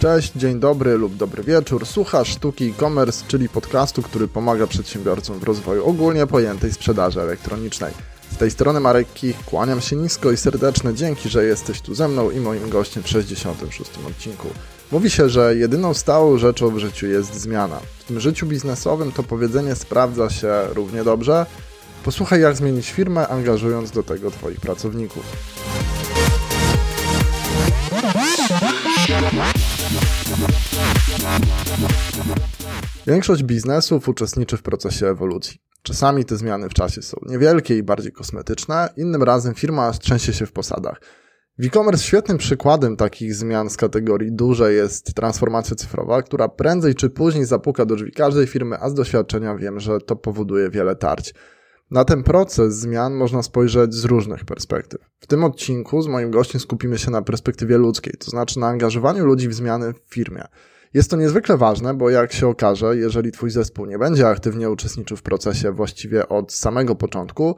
Cześć, dzień dobry lub dobry wieczór. Słuchasz Sztuki e-commerce, czyli podcastu, który pomaga przedsiębiorcom w rozwoju ogólnie pojętej sprzedaży elektronicznej. Z tej strony Marek Kich, kłaniam się nisko i serdeczne dzięki, że jesteś tu ze mną i moim gościem w 66. odcinku. Mówi się, że jedyną stałą rzeczą w życiu jest zmiana. W tym życiu biznesowym to powiedzenie sprawdza się równie dobrze. Posłuchaj, jak zmienić firmę, angażując do tego Twoich pracowników. Większość biznesów uczestniczy w procesie ewolucji. Czasami te zmiany w czasie są niewielkie i bardziej kosmetyczne, innym razem firma trzęsie się w posadach. W e-commerce świetnym przykładem takich zmian z kategorii duże jest transformacja cyfrowa, która prędzej czy później zapuka do drzwi każdej firmy, a z doświadczenia wiem, że to powoduje wiele tarć. Na ten proces zmian można spojrzeć z różnych perspektyw. W tym odcinku z moim gościem skupimy się na perspektywie ludzkiej, to znaczy na angażowaniu ludzi w zmiany w firmie. Jest to niezwykle ważne, bo jak się okaże, jeżeli Twój zespół nie będzie aktywnie uczestniczył w procesie właściwie od samego początku,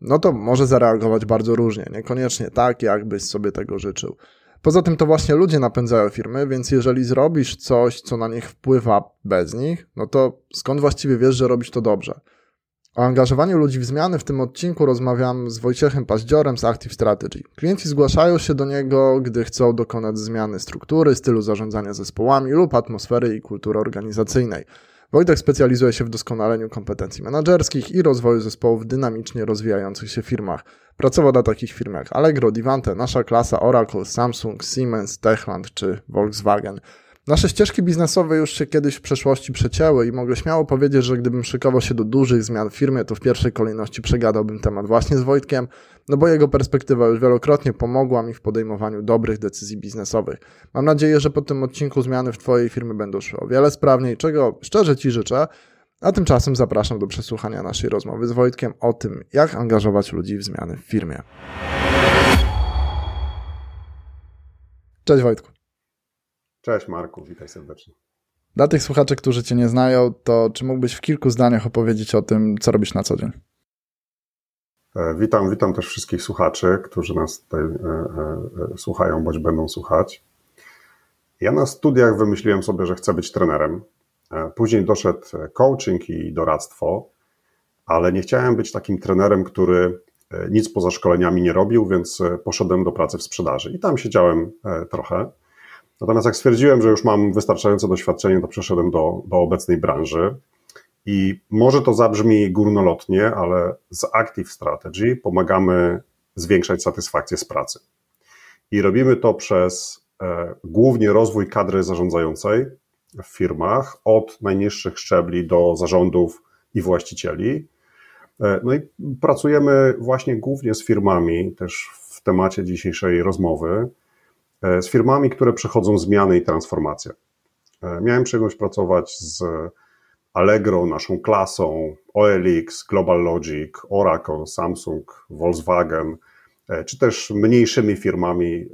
no to może zareagować bardzo różnie, niekoniecznie tak, jakbyś sobie tego życzył. Poza tym to właśnie ludzie napędzają firmy, więc jeżeli zrobisz coś, co na nich wpływa bez nich, no to skąd właściwie wiesz, że robisz to dobrze? O angażowaniu ludzi w zmiany w tym odcinku rozmawiam z Wojciechem Paździorem z Active Strategy. Klienci zgłaszają się do niego, gdy chcą dokonać zmiany struktury, stylu zarządzania zespołami lub atmosfery i kultury organizacyjnej. Wojtek specjalizuje się w doskonaleniu kompetencji menedżerskich i rozwoju zespołów w dynamicznie rozwijających się firmach. Pracował dla takich firm jak Allegro, Divante, Nasza Klasa, Oracle, Samsung, Siemens, Techland czy Volkswagen. Nasze ścieżki biznesowe już się kiedyś w przeszłości przecięły i mogę śmiało powiedzieć, że gdybym szykował się do dużych zmian w firmie, to w pierwszej kolejności przegadałbym temat właśnie z Wojtkiem, no bo jego perspektywa już wielokrotnie pomogła mi w podejmowaniu dobrych decyzji biznesowych. Mam nadzieję, że po tym odcinku zmiany w Twojej firmie będą szły o wiele sprawniej, czego szczerze Ci życzę, a tymczasem zapraszam do przesłuchania naszej rozmowy z Wojtkiem o tym, jak angażować ludzi w zmiany w firmie. Cześć Wojtku. Cześć Marku, witaj serdecznie. Dla tych słuchaczy, którzy Cię nie znają, to czy mógłbyś w kilku zdaniach opowiedzieć o tym, co robisz na co dzień? E, witam, witam też wszystkich słuchaczy, którzy nas tutaj e, e, słuchają bądź będą słuchać. Ja na studiach wymyśliłem sobie, że chcę być trenerem. Później doszedł coaching i doradztwo, ale nie chciałem być takim trenerem, który nic poza szkoleniami nie robił, więc poszedłem do pracy w sprzedaży i tam siedziałem trochę. Natomiast jak stwierdziłem, że już mam wystarczające doświadczenie, to przeszedłem do, do obecnej branży. I może to zabrzmi górnolotnie, ale z Active Strategy pomagamy zwiększać satysfakcję z pracy. I robimy to przez e, głównie rozwój kadry zarządzającej w firmach, od najniższych szczebli do zarządów i właścicieli. E, no i pracujemy właśnie głównie z firmami, też w temacie dzisiejszej rozmowy, z firmami, które przechodzą zmiany i transformację. E, miałem przyjemność pracować z Allegro, naszą klasą, OLX, Global Logic, Oracle, Samsung, Volkswagen, e, czy też mniejszymi firmami,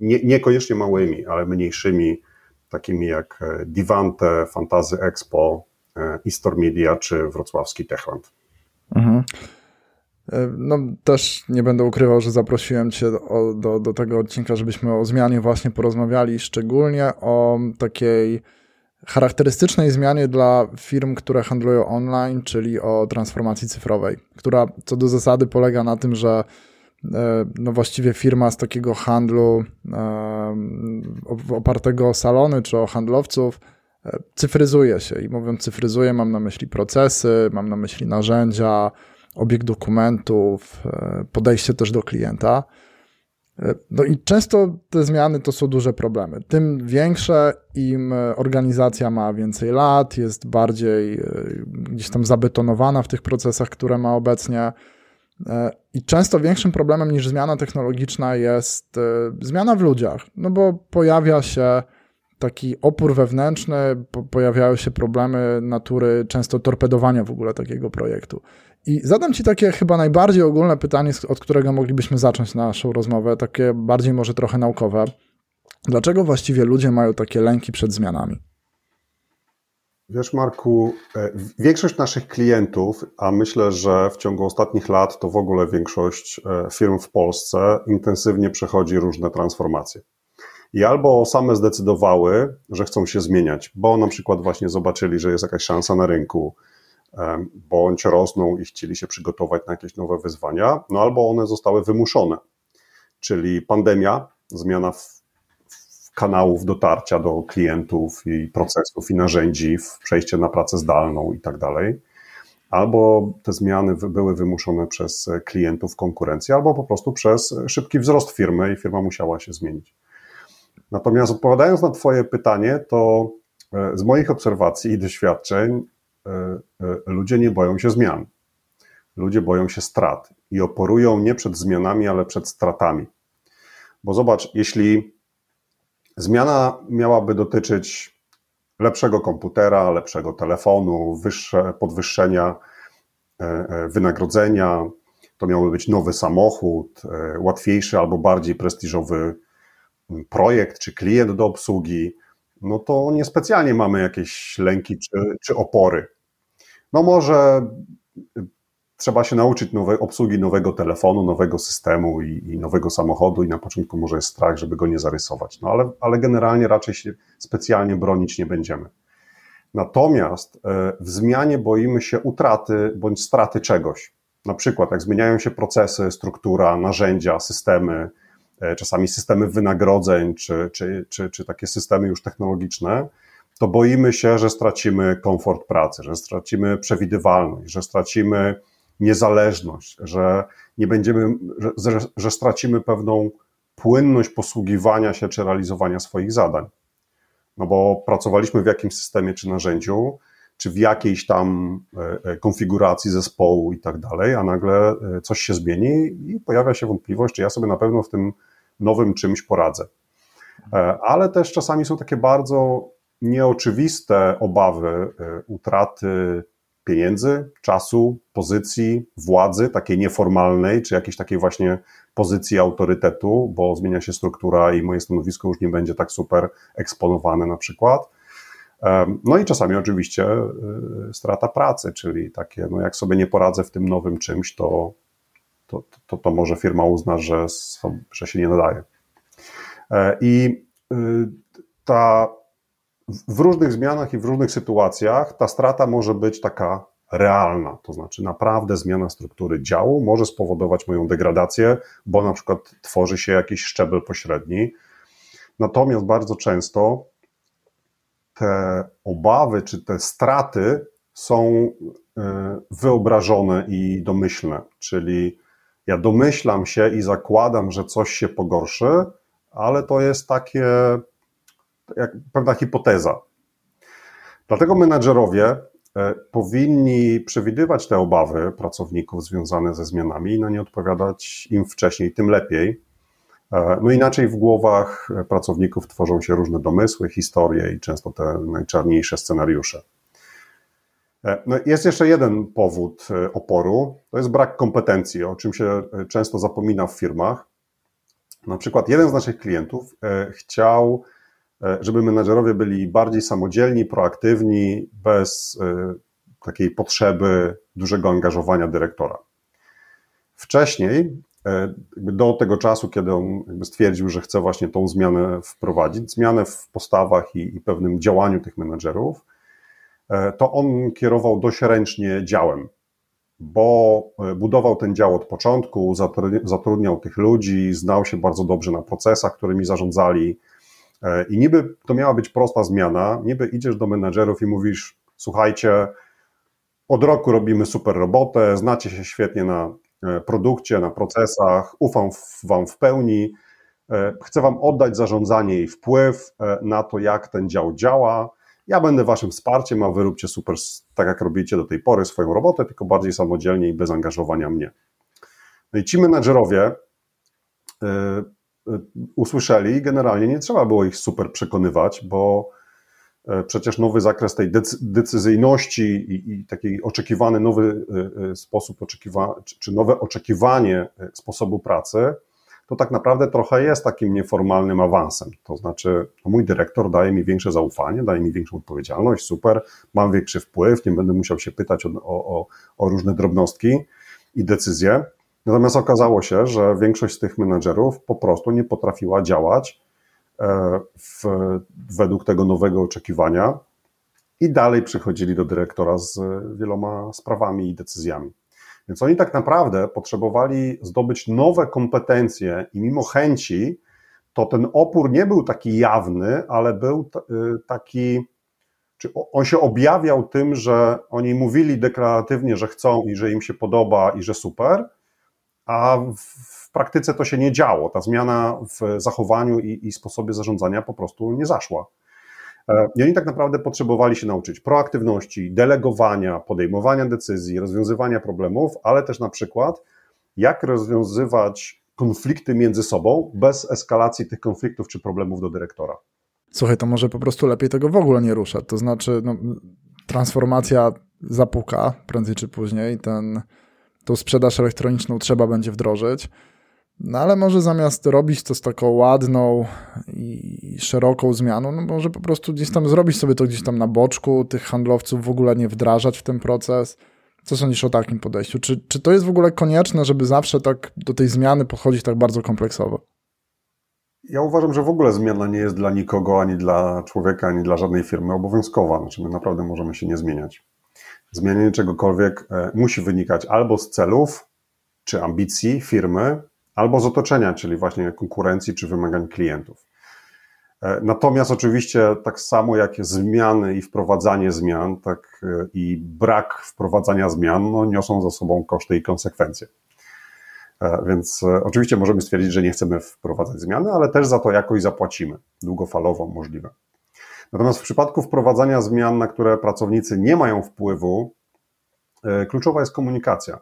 nie, niekoniecznie małymi, ale mniejszymi, takimi jak Divante, Fantazy Expo, Istor Media czy wrocławski Techland. Mhm. No, też nie będę ukrywał, że zaprosiłem Cię do, do, do, tego odcinka, żebyśmy o zmianie właśnie porozmawiali, szczególnie o takiej charakterystycznej zmianie dla firm, które handlują online, czyli o transformacji cyfrowej, która co do zasady polega na tym, że e, no właściwie firma z takiego handlu e, opartego o salony czy o handlowców e, cyfryzuje się. I mówiąc cyfryzuje, mam na myśli procesy, mam na myśli narzędzia, obieg dokumentów, e, podejście też do klienta. E, no i często te zmiany to są duże problemy. Tym większe, im organizacja ma więcej lat, jest bardziej e, gdzieś tam zabetonowana w tych procesach, które ma obecnie. I często większym problemem niż zmiana technologiczna jest zmiana w ludziach, no bo pojawia się taki opór wewnętrzny, pojawiają się problemy natury często torpedowania w ogóle takiego projektu. I zadam Ci takie chyba najbardziej ogólne pytanie, od którego moglibyśmy zacząć naszą rozmowę, takie bardziej może trochę naukowe. Dlaczego właściwie ludzie mają takie lęki przed zmianami? Wiesz, Marku, e, większość naszych klientów, a myślę, że w ciągu ostatnich lat to w ogóle większość e, firm w Polsce intensywnie przechodzi różne transformacje. I albo same zdecydowały, że chcą się zmieniać, bo na przykład właśnie zobaczyli, że jest jakaś szansa na rynku, bądź rosną i chcieli się przygotować na jakieś nowe wyzwania, no albo one zostały wymuszone. Czyli pandemia, zmiana w, w kanałów dotarcia do klientów i procesów i narzędzi, przejście na pracę zdalną i tak dalej. Albo te zmiany były wymuszone przez klientów konkurencji, albo po prostu przez szybki wzrost firmy i firma musiała się zmienić. Natomiast odpowiadając na Twoje pytanie, to e, z moich obserwacji i doświadczeń e, e, ludzie nie boją się zmian. Ludzie boją się strat i oporują nie przed zmianami, ale przed stratami. Bo zobacz, jeśli zmiana miałaby dotyczyć lepszego komputera, lepszego telefonu, wyższe, podwyższenia wynagrodzenia, to miałby być nowy samochód, łatwiejszy albo bardziej prestiżowy projekt czy klient do obsługi, no to niespecjalnie mamy jakieś lęki czy, czy opory. No może trzeba się nauczyć nowej obsługi nowego telefonu, nowego systemu i, i, nowego samochodu i na początku może jest strach, żeby go nie zarysować. No ale, ale generalnie raczej się specjalnie bronić nie będziemy. Natomiast e, w zmianie boimy się utraty bądź straty czegoś. Na przykład jak zmieniają się procesy, struktura, narzędzia, systemy, czasami systemy wynagrodzeń, czy, czy, czy, czy takie systemy już technologiczne, to boimy się, że stracimy komfort pracy, że stracimy przewidywalność, że stracimy niezależność, że nie będziemy, że, że stracimy pewną płynność posługiwania się czy realizowania swoich zadań. No bo pracowaliśmy w jakimś systemie czy narzędziu, czy w jakiejś tam e, e, konfiguracji zespołu i tak dalej, a nagle coś się zmieni i pojawia się wątpliwość, czy ja sobie na pewno w tym nowym czymś poradzę. E, ale też czasami są takie bardzo nieoczywiste obawy e, utraty pieniędzy, czasu, pozycji, władzy, takiej nieformalnej, czy jakiejś takiej właśnie pozycji autorytetu, bo zmienia się struktura i moje stanowisko już nie będzie tak super eksponowane na przykład. E, no i czasami oczywiście strata pracy, czyli takie, no jak sobie nie poradzę w tym nowym czymś, to, to, to, to może firma uzna, że, że się nie nadaje. E, I y, ta, w różnych zmianach i w różnych sytuacjach ta strata może być taka realna, to znaczy naprawdę zmiana struktury działu może spowodować moją degradację, bo na przykład tworzy się jakiś szczebel pośredni. Natomiast bardzo często te obawy czy te straty są y, wyobrażone i domyślne, czyli ja domyślam się i zakładam, że coś się pogorszy, ale to jest takie, jak pewna hipoteza. Dlatego menedżerowie e, powinni przewidywać te obawy pracowników związane ze zmianami i na nie odpowiadać im wcześniej, tym lepiej. E, no inaczej w głowach pracowników tworzą się różne domysły, historie i często te najczarniejsze scenariusze. E, no jest jeszcze jeden powód e, oporu, to jest brak kompetencji, o czym się e, często zapomina w firmach. Na przykład jeden z naszych klientów chciał, żeby menedżerowie byli bardziej samodzielni, proaktywni, bez takiej potrzeby dużego angażowania dyrektora. Wcześniej, do tego czasu, kiedy on stwierdził, że chce właśnie tą zmianę wprowadzić, zmianę w postawach i, i pewnym działaniu tych menedżerów, E, to on kierował dość ręcznie działem, bo e, budował ten dział od początku, zatrudniał tych ludzi, znał się bardzo dobrze na procesach, którymi zarządzali. E, I niby to miała być prosta zmiana, niby idziesz do menedżerów i mówisz: Słuchajcie, od roku robimy super robotę, znacie się świetnie na produkcie, na procesach, ufam Wam w pełni. Chcę Wam oddać zarządzanie i wpływ na to, jak ten dział działa ja będę waszym wsparciem, a wy róbcie super, tak jak robicie do tej pory swoją robotę, tylko bardziej samodzielnie i bez angażowania mnie. No i ci menadżerowie yy, usłyszeli, generalnie nie trzeba było ich super przekonywać, bo przecież nowy zakres tej decyzyjności i, i taki oczekiwany nowy sposób oczekiwania, czy, nowe oczekiwanie sposobu pracy, to tak naprawdę trochę jest takim nieformalnym awansem. To znaczy, no mój dyrektor daje mi większe zaufanie, daje mi większą odpowiedzialność, super, mam większy wpływ, nie będę musiał się pytać o, o, o różne drobnostki i decyzje. Natomiast okazało się, że większość z tych menedżerów po prostu nie potrafiła działać e, w, według tego nowego oczekiwania i dalej przychodzili do dyrektora z wieloma sprawami i decyzjami. Więc oni tak naprawdę potrzebowali zdobyć nowe kompetencje i mimo chęci, to ten opór nie był taki jawny, ale był y, taki, czy on się objawiał tym, że oni mówili deklaratywnie, że chcą i że im się podoba i że super, a w praktyce to się nie działo. Ta zmiana w zachowaniu i, i sposobie zarządzania po prostu nie zaszła. E, I oni tak naprawdę potrzebowali się nauczyć proaktywności, delegowania, podejmowania decyzji, rozwiązywania problemów, ale też na przykład jak rozwiązywać konflikty między sobą bez eskalacji tych konfliktów czy problemów do dyrektora. Słuchaj, to może po prostu lepiej tego w ogóle nie ruszać. To znaczy, no, transformacja zapuka prędzej czy później. Ten, tą sprzedaż elektroniczną trzeba będzie wdrożyć. No ale może zamiast robić to z taką ładną i szeroką zmianą, no może po prostu gdzieś tam zrobić sobie to gdzieś tam na boczku, tych handlowców w ogóle nie wdrażać w ten proces. Co sądzisz o takim podejściu? Czy, czy to jest w ogóle konieczne, żeby zawsze tak do tej zmiany podchodzić tak bardzo kompleksowo? Ja uważam, że w ogóle zmiana nie jest dla nikogo, ani dla człowieka, ani dla żadnej firmy obowiązkowa. Znaczy my naprawdę możemy się nie zmieniać. Zmienienie czegokolwiek e, musi wynikać albo z celów czy ambicji firmy, albo z otoczenia, czyli właśnie konkurencji czy wymagań klientów. E, natomiast oczywiście tak samo jak zmiany i wprowadzanie zmian, tak e, i brak wprowadzania zmian no, niosą za sobą koszty i konsekwencje. E, więc oczywiście możemy stwierdzić, że nie chcemy wprowadzać zmiany, ale też za to jakoś zapłacimy, długofalowo możliwe. Natomiast w przypadku wprowadzania zmian, na które pracownicy nie mają wpływu, kluczowa jest komunikacja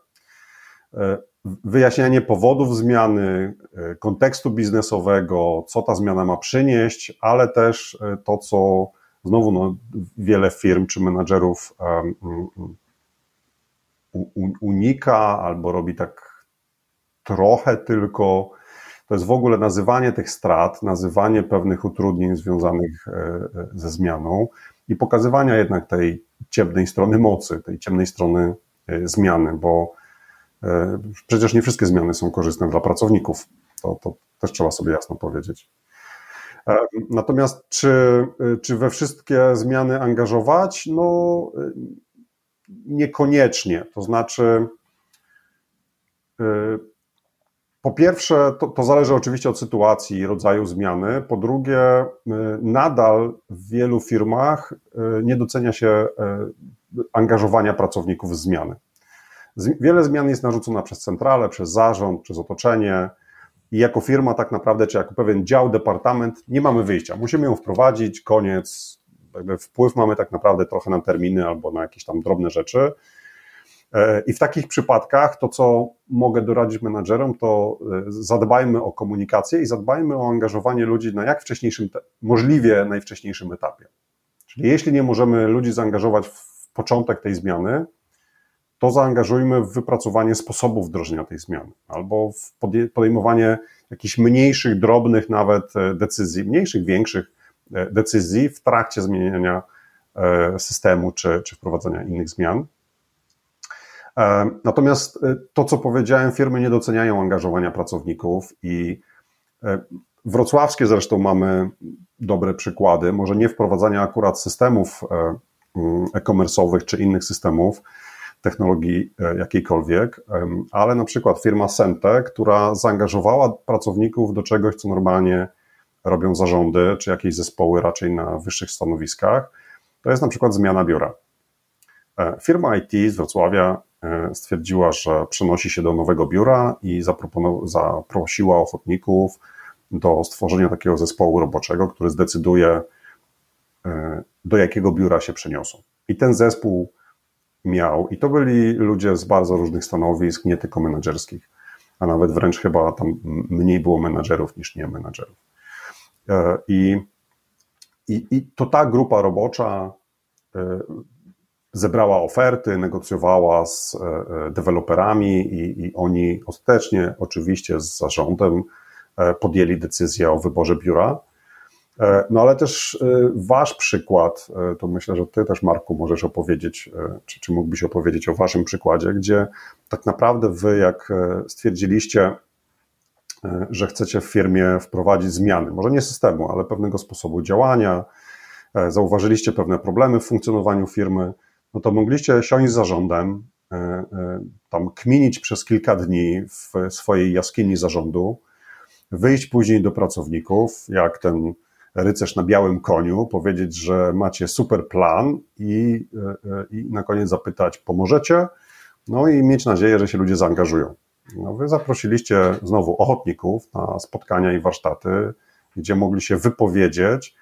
wyjaśnianie powodów zmiany, e, kontekstu biznesowego, co ta zmiana ma przynieść, ale też e, to, co znowu no, wiele firm czy menadżerów unika albo robi tak trochę tylko. To jest w ogóle nazywanie tych strat, nazywanie pewnych utrudnień związanych e, ze zmianą i pokazywania jednak tej ciemnej strony mocy, tej ciemnej strony zmiany, bo przecież nie wszystkie zmiany są korzystne dla pracowników. To, to też trzeba sobie jasno powiedzieć. E, natomiast czy, czy we wszystkie zmiany angażować? No, e, niekoniecznie. To znaczy, po pierwsze, to, to zależy oczywiście od sytuacji i rodzaju zmiany. Po drugie, nadal w wielu firmach nie docenia się angażowania pracowników w zmiany. Wiele zmian jest narzucona przez centralę, przez zarząd, przez otoczenie i jako firma tak naprawdę, czy jako pewien dział, departament, nie mamy wyjścia. Musimy ją wprowadzić, koniec. Jakby wpływ mamy tak naprawdę trochę na terminy albo na jakieś tam drobne rzeczy. E, I w takich przypadkach to, co mogę doradzić menadżerom, to e, zadbajmy o komunikację i zadbajmy o angażowanie ludzi na jak wcześniejszym, możliwie najwcześniejszym etapie. Czyli jeśli nie możemy ludzi zaangażować w początek tej zmiany, to zaangażujmy w wypracowanie sposobów wdrożenia tej zmiany albo w podejmowanie jakichś mniejszych, drobnych nawet e, decyzji, mniejszych, większych e, decyzji w trakcie zmieniania e, systemu czy, czy wprowadzania innych zmian. Natomiast to, co powiedziałem, firmy nie doceniają angażowania pracowników i wrocławskie zresztą mamy dobre przykłady, może nie wprowadzania akurat systemów e-commerce'owych czy innych systemów, technologii e, jakiejkolwiek, ale na przykład firma Sente, która zaangażowała pracowników do czegoś, co normalnie robią zarządy, czy jakieś zespoły raczej na wyższych stanowiskach, to jest na przykład zmiana biura. E, firma IT z Wrocławia e, stwierdziła, że przenosi się do nowego biura i zaprosiła ochotników do stworzenia takiego zespołu roboczego, który zdecyduje, do jakiego biura się przeniosą. I ten zespół miał. I to byli ludzie z bardzo różnych stanowisk, nie tylko menedżerskich, a nawet wręcz chyba tam mniej było menedżerów niż nie menedżerów. E, I, i, i to ta grupa robocza e, zebrała oferty, negocjowała z e, deweloperami i, i oni ostatecznie, oczywiście z zarządem, podjęli decyzję o wyborze biura. No ale też wasz przykład, to myślę, że ty też Marku możesz opowiedzieć, czy, czy mógłbyś opowiedzieć o waszym przykładzie, gdzie tak naprawdę wy jak stwierdziliście, że chcecie w firmie wprowadzić zmiany, może nie systemu, ale pewnego sposobu działania, E, zauważyliście pewne problemy w funkcjonowaniu firmy, no to mogliście siąść z zarządem, e, e, tam kminić przez kilka dni w swojej jaskini zarządu, wyjść później do pracowników, jak ten rycerz na białym koniu, powiedzieć, że macie super plan i, i na koniec zapytać, pomożecie? No i mieć nadzieję, że się ludzie zaangażują. No wy zaprosiliście znowu ochotników na spotkania i warsztaty, gdzie mogli się wypowiedzieć,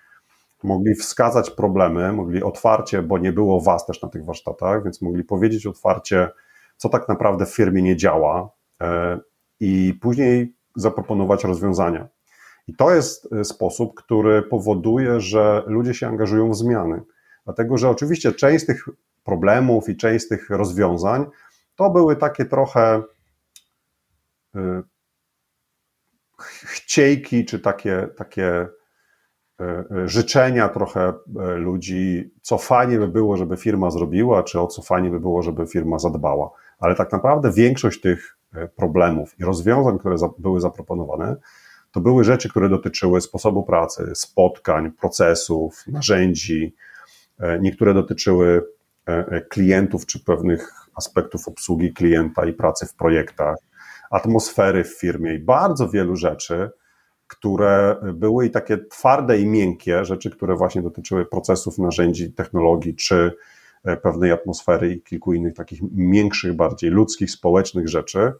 mogli wskazać problemy, mogli otwarcie, bo nie było was też na tych warsztatach, więc mogli powiedzieć otwarcie, co tak naprawdę w firmie nie działa e, i później zaproponować rozwiązania. I to jest e, sposób, który powoduje, że ludzie się angażują w zmiany. Dlatego, że oczywiście część z tych problemów i część z tych rozwiązań to były takie trochę e, chciejki, czy takie, takie e, życzenia trochę ludzi, co fajnie by było, żeby firma zrobiła, czy o co fajnie by było, żeby firma zadbała. Ale tak naprawdę większość tych problemów i rozwiązań, które były zaproponowane, to były rzeczy, które dotyczyły sposobu pracy, spotkań, procesów, narzędzi. Niektóre dotyczyły klientów czy pewnych aspektów obsługi klienta i pracy w projektach, atmosfery w firmie i bardzo wielu rzeczy, które były i takie twarde i miękkie rzeczy, które właśnie dotyczyły procesów, narzędzi, technologii, czy e, pewnej atmosfery i kilku innych takich miększych, bardziej ludzkich, społecznych rzeczy.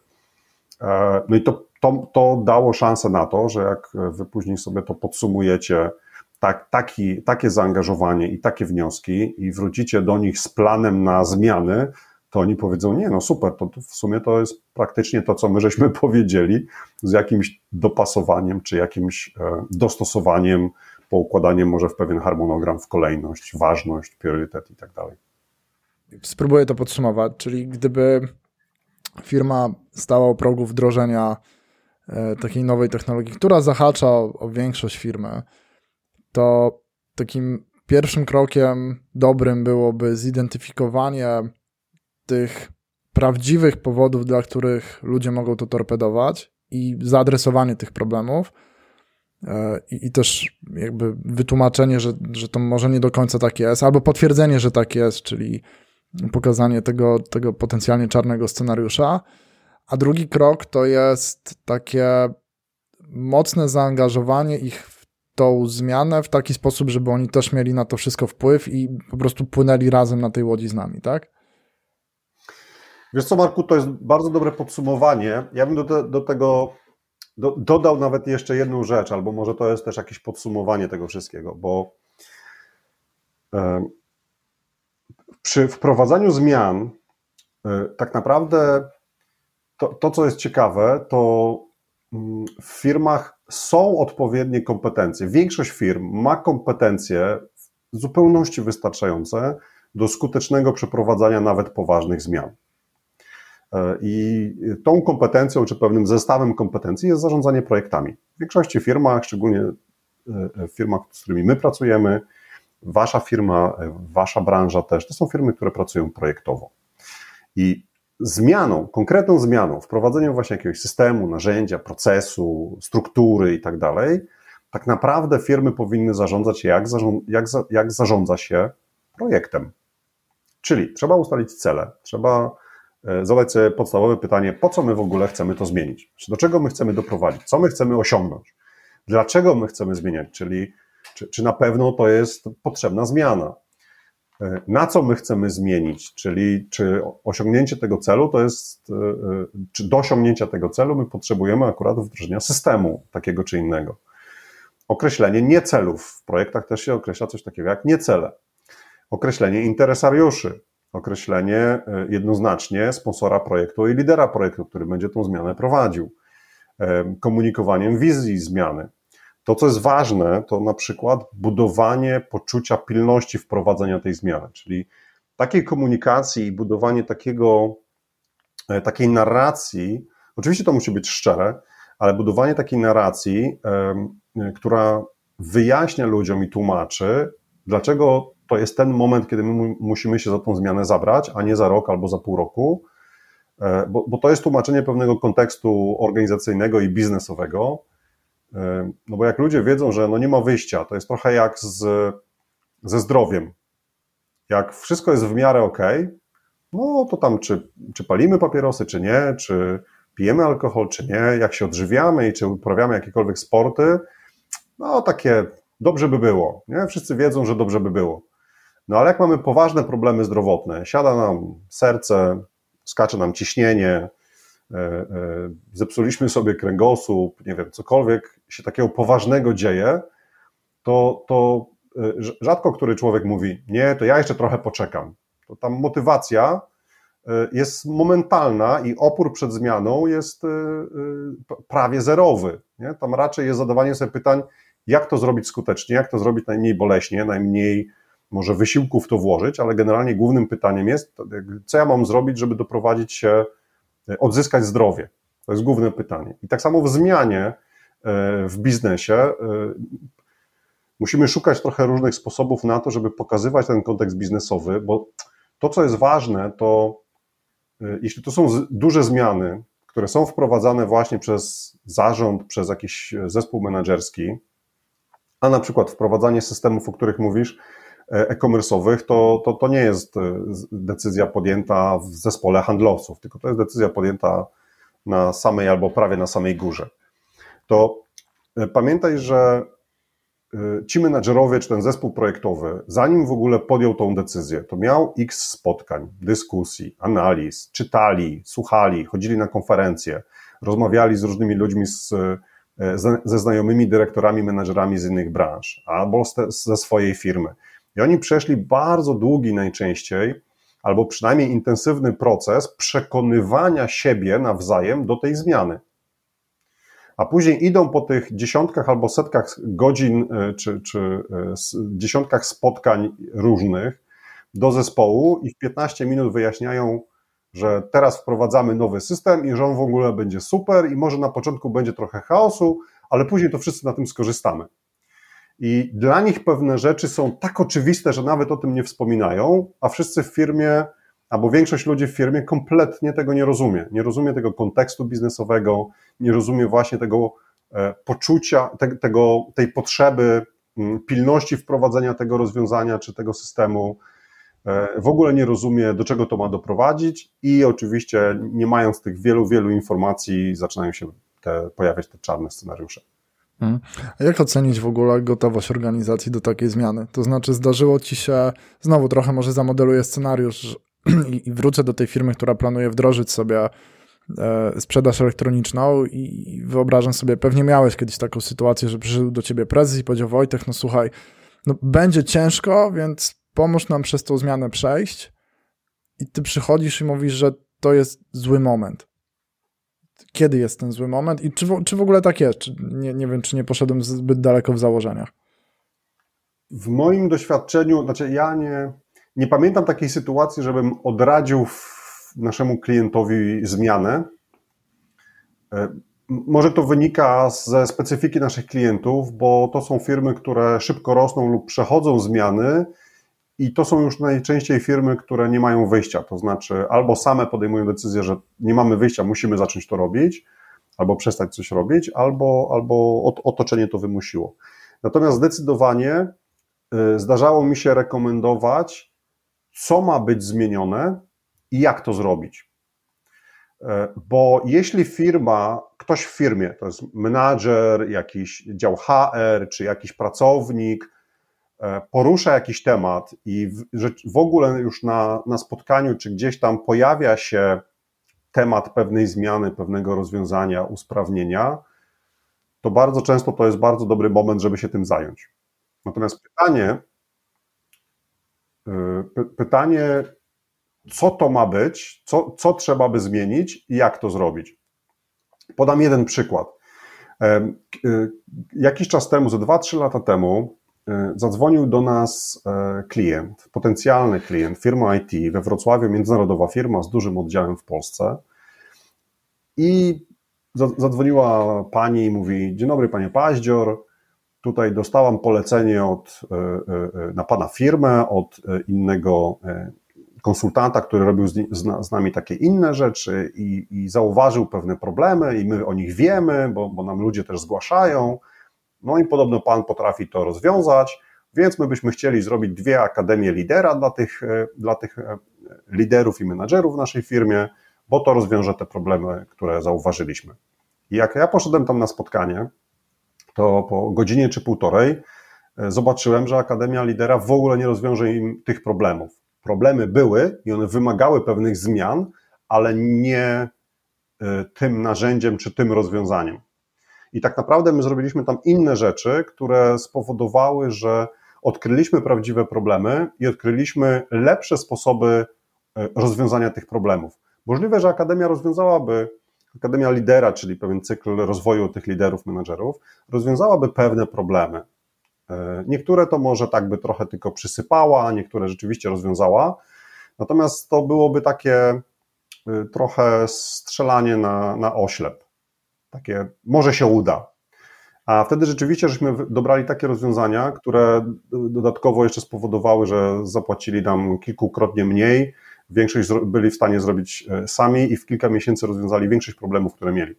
E, no i to, to, to dało szansę na to, że jak wy później sobie to podsumujecie, tak, taki, takie zaangażowanie i takie wnioski i wrócicie do nich z planem na zmiany, to oni powiedzą, nie, no super, to, to w sumie to jest praktycznie to, co my żeśmy powiedzieli, z jakimś dopasowaniem, czy jakimś e, dostosowaniem, poukładaniem może w pewien harmonogram, w kolejność, ważność, priorytet i tak dalej. Spróbuję to podsumować, czyli gdyby firma stała u progu wdrożenia takiej nowej technologii, która zahacza o, o większość firmy, to takim pierwszym krokiem dobrym byłoby zidentyfikowanie tych prawdziwych powodów, dla których ludzie mogą to torpedować i zaadresowanie tych problemów. E, I, I, też jakby wytłumaczenie, że, że to może nie do końca tak jest, albo potwierdzenie, że tak jest, czyli pokazanie tego, tego potencjalnie czarnego scenariusza. A drugi krok to jest takie mocne zaangażowanie ich w tą zmianę w taki sposób, żeby oni też mieli na to wszystko wpływ i po prostu płynęli razem na tej łodzi z nami, tak? Wiesz co, Marku, to jest bardzo dobre podsumowanie. Ja bym do, te, do tego do, dodał nawet jeszcze jedną rzecz, albo może to jest też jakieś podsumowanie tego wszystkiego, bo przy wprowadzaniu zmian e, tak naprawdę to, to, co jest ciekawe, to mm, w firmach są odpowiednie kompetencje. Większość firm ma kompetencje w zupełności wystarczające do skutecznego przeprowadzania nawet poważnych zmian. E, I tą kompetencją, czy pewnym zestawem kompetencji jest zarządzanie projektami. W większości firmach, szczególnie e, w firmach, z którymi my pracujemy, wasza firma, e, wasza branża też, to są firmy, które pracują projektowo. I zmianą, konkretną zmianą, wprowadzeniem właśnie jakiegoś systemu, narzędzia, procesu, struktury i tak dalej, tak naprawdę firmy powinny zarządzać, jak, zarząd, jak, jak zarządza się projektem. Czyli trzeba ustalić cele, trzeba E, zadać sobie podstawowe pytanie, po co my w ogóle chcemy to zmienić? Do czego my chcemy doprowadzić? Co my chcemy osiągnąć? Dlaczego my chcemy zmieniać? Czyli czy, czy na pewno to jest potrzebna zmiana? E, na co my chcemy zmienić? Czyli czy osiągnięcie tego celu to jest, e, czy do osiągnięcia tego celu my potrzebujemy akurat wdrożenia systemu takiego czy innego? Określenie niecelów. W projektach też się określa coś takiego jak niecele. Określenie interesariuszy, określenie e, jednoznacznie sponsora projektu i lidera projektu, który będzie tą zmianę prowadził, e, komunikowaniem wizji zmiany. To, co jest ważne, to na przykład budowanie poczucia pilności wprowadzenia tej zmiany, czyli takiej komunikacji i budowanie takiego, e, takiej narracji. Oczywiście to musi być szczere, ale budowanie takiej narracji, która wyjaśnia ludziom i tłumaczy, dlaczego to jest ten moment, kiedy my musimy się za tą zmianę zabrać, a nie za rok albo za pół roku, e, bo, bo to jest tłumaczenie pewnego kontekstu organizacyjnego i biznesowego. E, no bo jak ludzie wiedzą, że no nie ma wyjścia, to jest trochę jak z, ze zdrowiem. Jak wszystko jest w miarę ok, no to tam czy, czy palimy papierosy, czy nie, czy pijemy alkohol, czy nie, jak się odżywiamy i czy uprawiamy jakiekolwiek sporty, no takie dobrze by było. Nie? Wszyscy wiedzą, że dobrze by było. No ale jak mamy poważne problemy zdrowotne, siada nam serce, skacze nam ciśnienie, zepsuliśmy sobie kręgosłup, nie wiem, cokolwiek się takiego poważnego dzieje, to, to e, rzadko który człowiek mówi, nie, to ja jeszcze trochę poczekam. To tam motywacja jest momentalna i opór przed zmianą jest prawie zerowy. Nie? Tam raczej jest zadawanie sobie pytań, jak to zrobić skutecznie, jak to zrobić najmniej boleśnie, najmniej może wysiłku w to włożyć, ale generalnie głównym pytaniem jest, co ja mam zrobić, żeby doprowadzić się, e, odzyskać zdrowie. To jest główne pytanie. I tak samo w zmianie e, w biznesie e, musimy szukać trochę różnych sposobów na to, żeby pokazywać ten kontekst biznesowy, bo to, co jest ważne, to jeśli to są duże zmiany, które są wprowadzane właśnie przez zarząd, przez jakiś zespół menedżerski, a na przykład wprowadzanie systemów, o których mówisz, E, e-commerce'owych, to, to, to nie jest e, decyzja podjęta w zespole handlowców, tylko to jest decyzja podjęta na samej albo prawie na samej górze. To e, pamiętaj, że ci menadżerowie czy ten zespół projektowy, zanim w ogóle podjął tą decyzję, to miał x spotkań, dyskusji, analiz, czytali, słuchali, chodzili na konferencje, rozmawiali z różnymi ludźmi z, ze znajomymi dyrektorami, menadżerami z innych branż albo ze swojej firmy. I oni przeszli bardzo długi najczęściej, albo przynajmniej intensywny proces przekonywania siebie nawzajem do tej zmiany. A później idą po tych dziesiątkach albo setkach godzin, e, czy, czy e, dziesiątkach spotkań różnych do zespołu i w 15 minut wyjaśniają, że teraz wprowadzamy nowy system i że on w ogóle będzie super i może na początku będzie trochę chaosu, ale później to wszyscy na tym skorzystamy. I dla nich pewne rzeczy są tak oczywiste, że nawet o tym nie wspominają, a wszyscy w firmie, albo większość ludzi w firmie kompletnie tego nie rozumie. Nie rozumie tego kontekstu biznesowego, nie rozumie właśnie tego e, poczucia, te, tego, tej potrzeby mm, pilności wprowadzenia tego rozwiązania czy tego systemu. E, w ogóle nie rozumie, do czego to ma doprowadzić, i oczywiście, nie mając tych wielu, wielu informacji, zaczynają się te, pojawiać te czarne scenariusze. Mhm. A jak ocenić w ogóle gotowość organizacji do takiej zmiany? To znaczy, zdarzyło ci się, znowu trochę może zamodeluję scenariusz i, wrócę do tej firmy, która planuje wdrożyć sobie e, sprzedaż elektroniczną i wyobrażam sobie, pewnie miałeś kiedyś taką sytuację, że przyszedł do ciebie prezes i powiedział Wojtek, no słuchaj, no będzie ciężko, więc pomóż nam przez tą zmianę przejść i ty przychodzisz i mówisz, że to jest zły moment kiedy jest ten zły moment i czy czy w ogóle tak jest? Czy, nie, nie wiem, czy nie poszedłem zbyt daleko w założeniach. W moim doświadczeniu, znaczy ja nie, nie pamiętam takiej sytuacji, żebym odradził naszemu klientowi zmianę. E, może to wynika ze specyfiki naszych klientów, bo to są firmy, które szybko rosną lub przechodzą zmiany i to są już najczęściej firmy, które nie mają wyjścia, to znaczy albo same podejmują decyzję, że nie mamy wyjścia, musimy zacząć to robić, albo przestać coś robić, albo, albo otoczenie to wymusiło. Natomiast zdecydowanie y, zdarzało mi się rekomendować, co ma być zmienione i jak to zrobić. Y, bo jeśli firma, ktoś w firmie, to jest menadżer, jakiś dział HR, czy jakiś pracownik, porusza jakiś temat i w, w ogóle już na, na spotkaniu, czy gdzieś tam pojawia się temat pewnej zmiany, pewnego rozwiązania, usprawnienia, to bardzo często to jest bardzo dobry moment, żeby się tym zająć. Natomiast pytanie, e, pytanie, co to ma być, co, co trzeba by zmienić i jak to zrobić. Podam jeden przykład. E, jakiś czas temu, ze 2-3 lata temu, E, zadzwonił do nas e, klient, potencjalny klient, firma IT we Wrocławiu, międzynarodowa firma z dużym oddziałem w Polsce i zadzwoniła pani i mówi: Dzień dobry, panie Paździor. Tutaj dostałam polecenie od, na pana firmę, od innego konsultanta, który robił z, nami takie inne rzeczy i, i, zauważył pewne problemy, i my o nich wiemy, bo, bo nam ludzie też zgłaszają. No i podobno pan potrafi to rozwiązać, więc my byśmy chcieli zrobić dwie akademie lidera dla tych, e, dla tych e, liderów i menadżerów w naszej firmie, bo to rozwiąże te problemy, które zauważyliśmy. I jak ja poszedłem tam na spotkanie, to po godzinie czy półtorej e, zobaczyłem, że Akademia Lidera w ogóle nie rozwiąże im tych problemów problemy były i one wymagały pewnych zmian, ale nie tym narzędziem czy tym rozwiązaniem. I tak naprawdę my zrobiliśmy tam inne rzeczy, które spowodowały, że odkryliśmy prawdziwe problemy i odkryliśmy lepsze sposoby y, rozwiązania tych problemów. Możliwe, że Akademia rozwiązałaby, Akademia Lidera, czyli pewien cykl rozwoju tych liderów, menedżerów, rozwiązałaby pewne problemy, E, niektóre to może tak by trochę tylko przysypała, niektóre rzeczywiście rozwiązała. Natomiast to byłoby takie y, trochę strzelanie na, na oślep. Takie może się uda. A wtedy rzeczywiście żeśmy dobrali takie rozwiązania, które dodatkowo jeszcze spowodowały, że zapłacili nam kilkukrotnie mniej. Większość byli w stanie zrobić e, sami i w kilka miesięcy rozwiązali większość problemów, które mieli.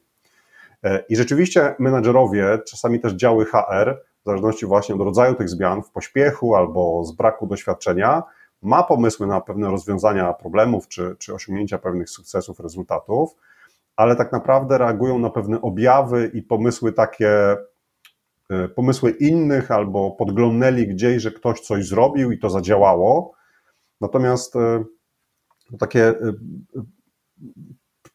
E, I rzeczywiście menadżerowie, czasami też działy HR, w zależności właśnie od rodzaju tych zmian, w pośpiechu albo z braku doświadczenia, ma pomysły na pewne rozwiązania problemów czy, czy osiągnięcia pewnych sukcesów, rezultatów, ale tak naprawdę reagują na pewne objawy i pomysły takie, y, pomysły innych albo podglądnęli gdzieś, że ktoś coś zrobił i to zadziałało. Natomiast y, takie y,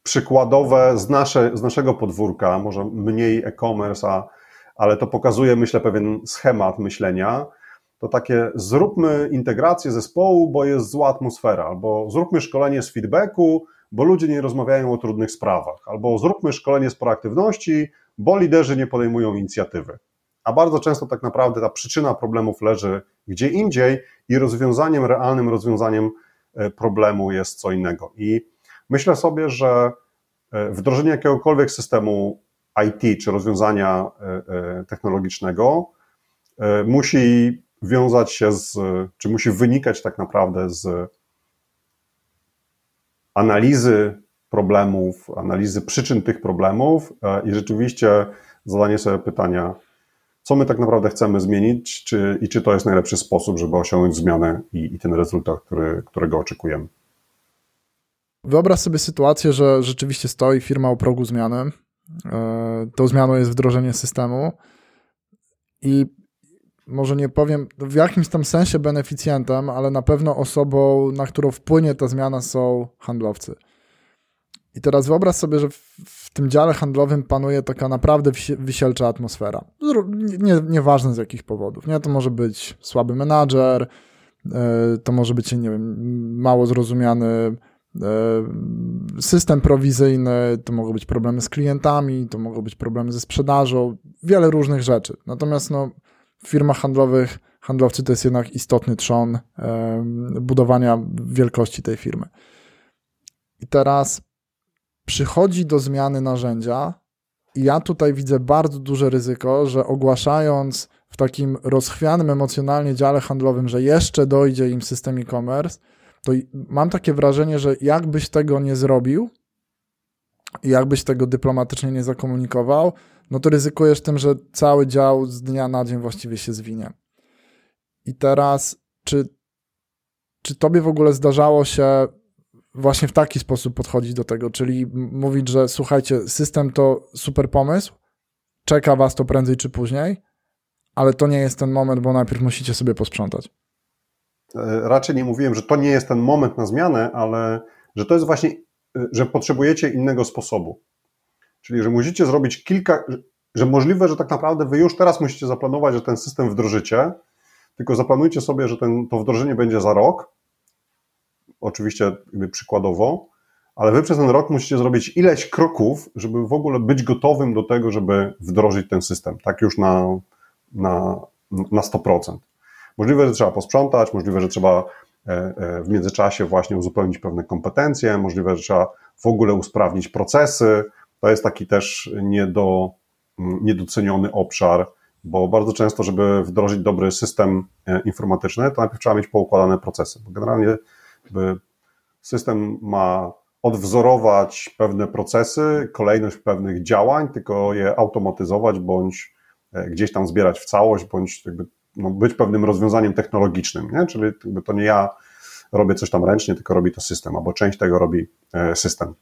przykładowe z, nasze, z naszego podwórka, może mniej e-commerce, a ale to pokazuje, myślę, pewien schemat myślenia. To takie zróbmy integrację zespołu, bo jest zła atmosfera, albo zróbmy szkolenie z feedbacku, bo ludzie nie rozmawiają o trudnych sprawach, albo zróbmy szkolenie z proaktywności, bo liderzy nie podejmują inicjatywy. A bardzo często tak naprawdę ta przyczyna problemów leży gdzie indziej i rozwiązaniem, realnym rozwiązaniem e, problemu jest co innego. I myślę sobie, że e, wdrożenie jakiegokolwiek systemu IT czy rozwiązania e, technologicznego musi wiązać się z, czy musi wynikać tak naprawdę z analizy problemów, analizy przyczyn tych problemów i rzeczywiście zadanie sobie pytania, co my tak naprawdę chcemy zmienić czy, i czy to jest najlepszy sposób, żeby osiągnąć zmianę i, i ten rezultat, który, którego oczekujemy. Wyobraź sobie sytuację, że rzeczywiście stoi firma o progu zmiany, E, tą zmianą jest wdrożenie systemu i może nie powiem w jakimś tam sensie beneficjentem, ale na pewno osobą, na którą wpłynie ta zmiana są handlowcy. I teraz wyobraź sobie, że w, w tym dziale handlowym panuje taka naprawdę wisielcza atmosfera. Nie, nieważne z jakich powodów. Nie? To może być słaby menadżer, e, to może być, nie wiem, mało zrozumiany E, system prowizyjny, to mogą być problemy z klientami, to mogą być problemy ze sprzedażą, wiele różnych rzeczy. Natomiast no, w firmach handlowych handlowcy to jest jednak istotny trzon budowania wielkości tej firmy. I teraz przychodzi do zmiany narzędzia i ja tutaj widzę bardzo duże ryzyko, że ogłaszając w takim rozchwianym emocjonalnie dziale handlowym, że jeszcze dojdzie im system e-commerce, to mam takie wrażenie, że jakbyś tego nie zrobił, jakbyś tego dyplomatycznie nie zakomunikował, no to ryzykujesz tym, że cały dział z dnia na dzień właściwie się zwinie. I teraz, czy, czy tobie w ogóle zdarzało się właśnie w taki sposób podchodzić do tego, czyli mówić, że słuchajcie, system to super pomysł, czeka was to prędzej czy później, ale to nie jest ten moment, bo najpierw musicie sobie posprzątać. E, raczej nie mówiłem, że to nie jest ten moment na zmianę, ale że to jest właśnie, e, że potrzebujecie innego sposobu. Czyli, że musicie zrobić kilka, że możliwe, że tak naprawdę wy już teraz musicie zaplanować, że ten system wdrożycie, tylko zaplanujcie sobie, że ten, to wdrożenie będzie za rok, oczywiście przykładowo, ale wy przez ten rok musicie zrobić ileś kroków, żeby w ogóle być gotowym do tego, żeby wdrożyć ten system, tak już na, na, na 100%. Możliwe, że trzeba posprzątać, możliwe, że trzeba e, e, w międzyczasie właśnie uzupełnić pewne kompetencje, możliwe, że trzeba w ogóle usprawnić procesy, To jest taki też niedo, niedoceniony obszar, bo bardzo często, żeby wdrożyć dobry system e, informatyczny, to najpierw trzeba mieć poukładane procesy. Bo generalnie system ma odwzorować pewne procesy, kolejność pewnych działań, tylko je automatyzować bądź e, gdzieś tam zbierać w całość, bądź jakby, no, być pewnym rozwiązaniem technologicznym. Nie? Czyli to nie ja robię coś tam ręcznie, tylko robi to system, albo część tego robi e, system.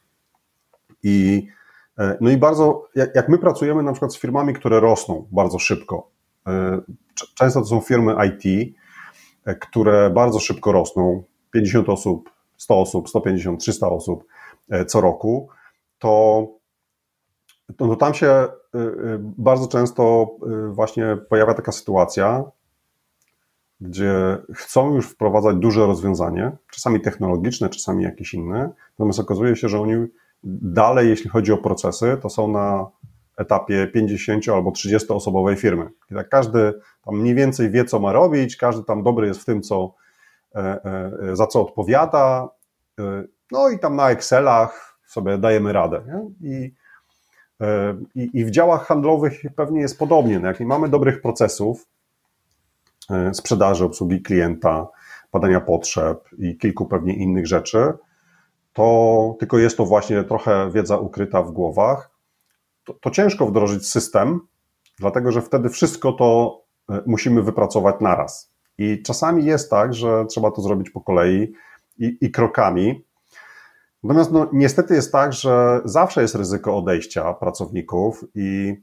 I, no i bardzo, jak, my pracujemy na przykład z firmami, które rosną bardzo szybko, często to są firmy IT, które bardzo szybko rosną, 50 osób, 100 osób, 150, 300 osób, E, co roku, to, to, to tam się e, e, bardzo często właśnie pojawia taka sytuacja, gdzie chcą już wprowadzać duże rozwiązanie, czasami technologiczne, czasami jakieś inne, natomiast okazuje się, że oni dalej, jeśli chodzi o procesy, to są na etapie 50 albo 30 osobowej firmy. I tak każdy tam mniej więcej wie, co ma robić, każdy tam dobry jest w tym, co, za co odpowiada, no i tam na Excelach sobie dajemy radę. Nie? I, e, i, I w działach handlowych pewnie jest podobnie. No jak nie mamy dobrych procesów e, sprzedaży, obsługi klienta, badania potrzeb i kilku pewnie innych rzeczy, to tylko jest to właśnie trochę wiedza ukryta w głowach, to, to ciężko wdrożyć system, dlatego że wtedy wszystko to e, musimy wypracować naraz. I czasami jest tak, że trzeba to zrobić po kolei i, i krokami, Natomiast no, niestety jest tak, że zawsze jest ryzyko odejścia pracowników i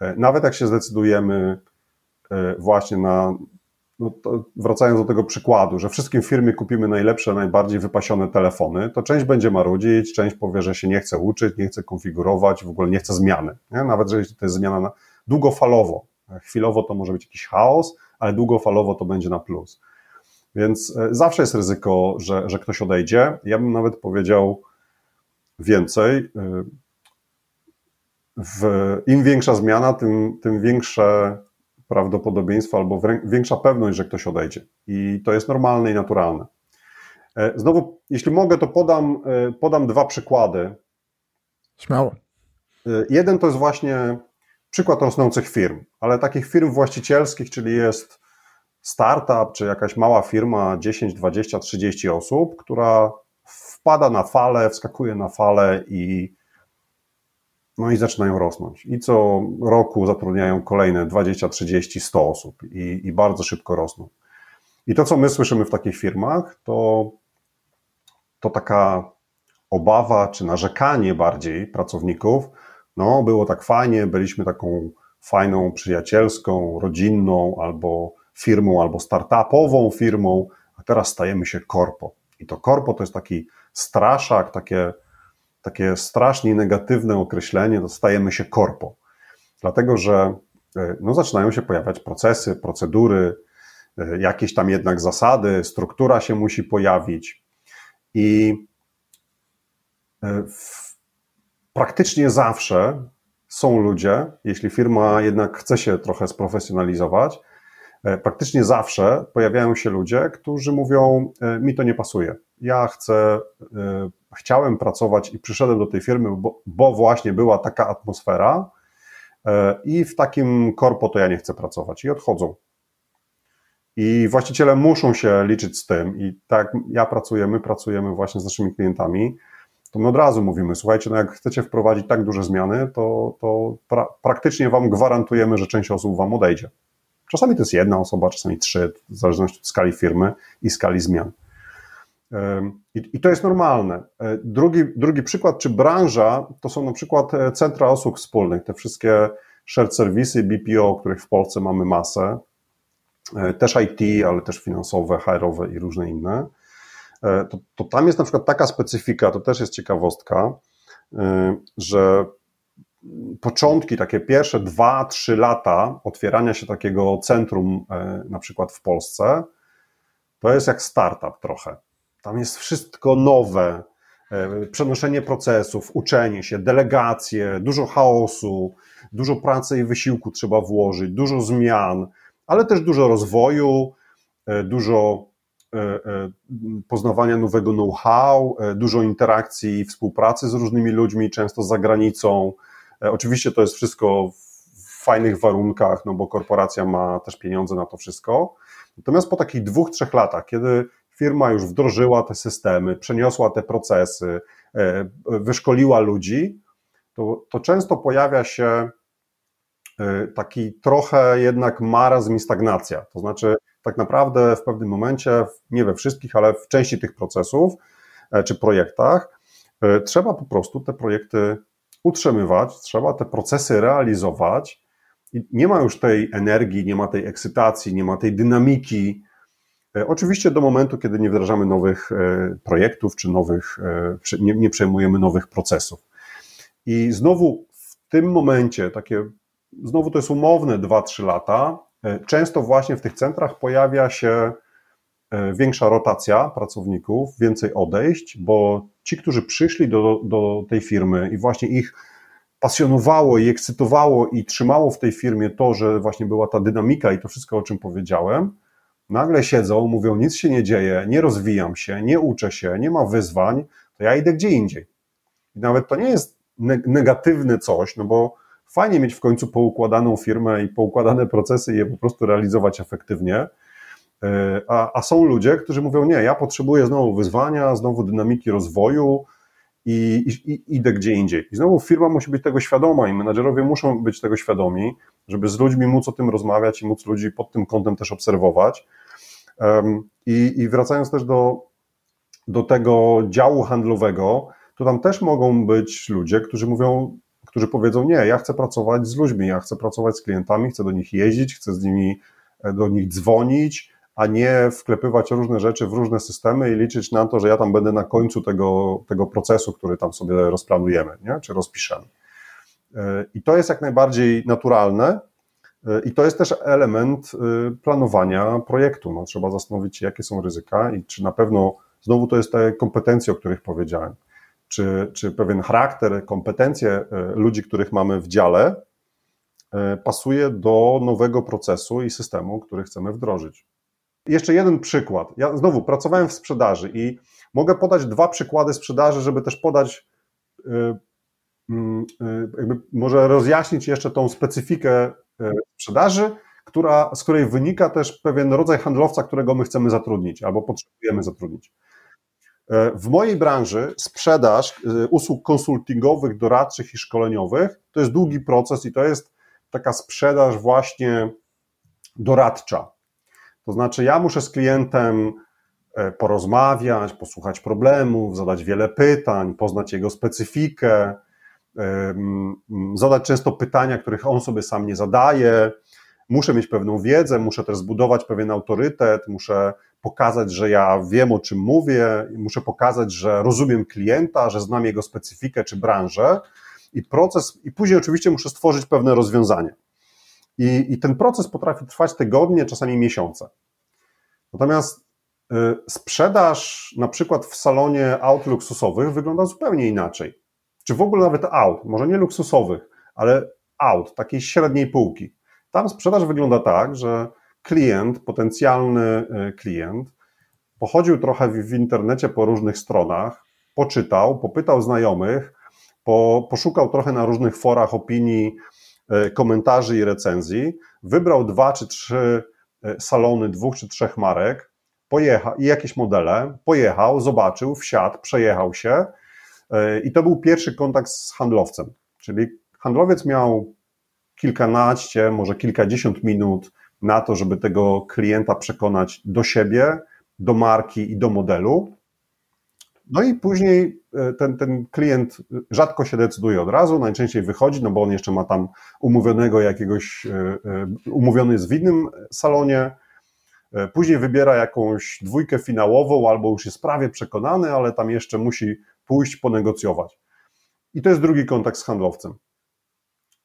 e, nawet jak się zdecydujemy e, właśnie na, no wracając do tego przykładu, że wszystkim w firmie kupimy najlepsze, najbardziej wypasione telefony, to część będzie marudzić, część powie, że się nie chce uczyć, nie chce konfigurować, w ogóle nie chce zmiany. Nie? Nawet jeżeli to jest zmiana na, długofalowo. Chwilowo to może być jakiś chaos, ale długofalowo to będzie na plus. Więc e, zawsze jest ryzyko, że, że ktoś odejdzie. Ja bym nawet powiedział więcej. E, w, Im większa zmiana, tym, tym większe prawdopodobieństwo albo większa pewność, że ktoś odejdzie. I to jest normalne i naturalne. E, znowu, jeśli mogę, to podam, podam dwa przykłady. Śmiało. Jeden to jest właśnie przykład rosnących firm, ale takich firm właścicielskich, czyli jest startup czy jakaś mała firma 10, 20, 30 osób, która wpada na falę, wskakuje na falę i no i zaczynają rosnąć. I co roku zatrudniają kolejne 20, 30, 100 osób i, i bardzo szybko rosną. I to, co my słyszymy w takich firmach, to, to taka obawa czy narzekanie bardziej pracowników. No, było tak fajnie, byliśmy taką fajną, przyjacielską, rodzinną albo firmą albo startupową firmą, a teraz stajemy się korpo. I to korpo to jest taki straszak, takie, takie strasznie negatywne określenie, to stajemy się korpo. Dlatego, że e, no, zaczynają się pojawiać procesy, procedury, e, jakieś tam jednak zasady, struktura się musi pojawić. I e, praktycznie zawsze są ludzie, jeśli firma jednak chce się trochę sprofesjonalizować, praktycznie zawsze pojawiają się ludzie, którzy mówią: Mi to nie pasuje. Ja chcę, e, chciałem pracować i przyszedłem do tej firmy, bo, bo właśnie była taka atmosfera, i w takim korpo to ja nie chcę pracować. I odchodzą. I właściciele muszą się liczyć z tym. I tak ja pracuję, my pracujemy właśnie z naszymi klientami, to my od razu mówimy, słuchajcie, no jak chcecie wprowadzić tak duże zmiany, to, to pra praktycznie wam gwarantujemy, że część osób wam odejdzie. Czasami to jest jedna osoba, czasami trzy, w zależności od skali firmy i skali zmian. I, to jest normalne. E, drugi, drugi przykład, czy branża, to są na przykład e, centra usług wspólnych, te wszystkie shared serwisy, BPO, których w Polsce mamy masę, e, też IT, ale też finansowe, HR-owe i różne inne. To, to tam jest na przykład taka specyfika, to też jest ciekawostka, że początki, takie pierwsze dwa, trzy lata otwierania się takiego centrum, na przykład w Polsce, to jest jak startup trochę. Tam jest wszystko nowe, e, przenoszenie procesów, uczenie się, delegacje, dużo chaosu, dużo pracy i wysiłku trzeba włożyć, dużo zmian, ale też dużo rozwoju, e, dużo poznawania nowego know-how, dużo interakcji i współpracy z różnymi ludźmi, często za granicą. Oczywiście to jest wszystko w fajnych warunkach, no bo korporacja ma też pieniądze na to wszystko. Natomiast po takich dwóch, trzech latach, kiedy firma już wdrożyła te systemy, przeniosła te procesy, wyszkoliła ludzi, to, to często pojawia się e, taki trochę jednak marazm i stagnacja. To znaczy, tak naprawdę w pewnym momencie, nie we wszystkich, ale w części tych procesów e, czy projektach, e, trzeba po prostu te projekty utrzymywać, trzeba te procesy realizować. I nie ma już tej energii, nie ma tej ekscytacji, nie ma tej dynamiki. Oczywiście do momentu, kiedy nie wdrażamy nowych projektów, czy nowych, nie, nie przejmujemy nowych procesów. I znowu w tym momencie, takie, znowu to jest umowne 2-3 lata, e, często właśnie w tych centrach pojawia się e, większa rotacja pracowników, więcej odejść, bo ci, którzy przyszli do, do tej firmy i właśnie ich pasjonowało i ekscytowało i trzymało w tej firmie to, że właśnie była ta dynamika i to wszystko, o czym powiedziałem, nagle siedzą, mówią, nic się nie dzieje, nie rozwijam się, nie uczę się, nie ma wyzwań, to ja idę gdzie indziej. I nawet to nie jest negatywne coś, no bo fajnie mieć w końcu poukładaną firmę i poukładane procesy i je po prostu realizować efektywnie. E, a, a są ludzie, którzy mówią: Nie, ja potrzebuję znowu wyzwania, znowu dynamiki rozwoju i, i, i idę gdzie indziej. I znowu firma musi być tego świadoma i menadżerowie muszą być tego świadomi, żeby z ludźmi móc o tym rozmawiać i móc ludzi pod tym kątem też obserwować. I, i wracając też do, do tego działu handlowego, to tam też mogą być ludzie, którzy mówią, którzy powiedzą, nie, ja chcę pracować z ludźmi, ja chcę pracować z klientami, chcę do nich jeździć, chcę z nimi e, do nich dzwonić, a nie wklepywać różne rzeczy w różne systemy i liczyć na to, że ja tam będę na końcu tego, tego procesu, który tam sobie rozplanujemy, nie? czy rozpiszemy. E, I to jest jak najbardziej naturalne, i to jest też element planowania projektu. No, trzeba zastanowić się, jakie są ryzyka i czy na pewno, znowu to jest te kompetencje, o których powiedziałem czy, czy pewien charakter, kompetencje e, ludzi, których mamy w dziale, e, pasuje do nowego procesu i systemu, który chcemy wdrożyć. Jeszcze jeden przykład. Ja znowu pracowałem w sprzedaży i mogę podać dwa przykłady sprzedaży, żeby też podać, mm, jakby może rozjaśnić jeszcze tą specyfikę sprzedaży, która, z której wynika też pewien rodzaj handlowca, którego my chcemy zatrudnić albo potrzebujemy zatrudnić. E, w mojej branży sprzedaż e, usług konsultingowych, doradczych i szkoleniowych to jest długi proces i to jest taka sprzedaż właśnie doradcza. To znaczy, ja muszę z klientem e, porozmawiać, posłuchać problemów, zadać wiele pytań, poznać jego specyfikę, zadać często pytania, których on sobie sam nie zadaje. Muszę mieć pewną wiedzę, muszę też zbudować pewien autorytet, muszę pokazać, że ja wiem o czym mówię, muszę pokazać, że rozumiem klienta, że znam jego specyfikę czy branżę i proces, i później oczywiście muszę stworzyć pewne rozwiązanie. I, i ten proces potrafi trwać tygodnie, czasami miesiące. Natomiast y, sprzedaż na przykład w salonie aut luksusowych wygląda zupełnie inaczej. Czy w ogóle nawet aut, może nie luksusowych, ale aut, takiej średniej półki. Tam sprzedaż wygląda tak, że klient, potencjalny e, klient, pochodził trochę w, internecie po różnych stronach, poczytał, popytał znajomych, po, poszukał trochę na różnych forach opinii, e, komentarzy i recenzji, wybrał dwa czy trzy e, salony dwóch czy trzech marek, pojechał i jakieś modele, pojechał, zobaczył, wsiadł, przejechał się i to był pierwszy kontakt z handlowcem. Czyli handlowiec miał kilkanaście, może kilkadziesiąt minut na to, żeby tego klienta przekonać do siebie, do marki i do modelu. No i później e, ten, ten klient rzadko się decyduje od razu, najczęściej wychodzi, no bo on jeszcze ma tam umówionego jakiegoś, e, e, umówiony jest w innym salonie, później wybiera jakąś dwójkę finałową albo już jest prawie przekonany, ale tam jeszcze musi pójść ponegocjować. I to jest drugi kontakt z handlowcem.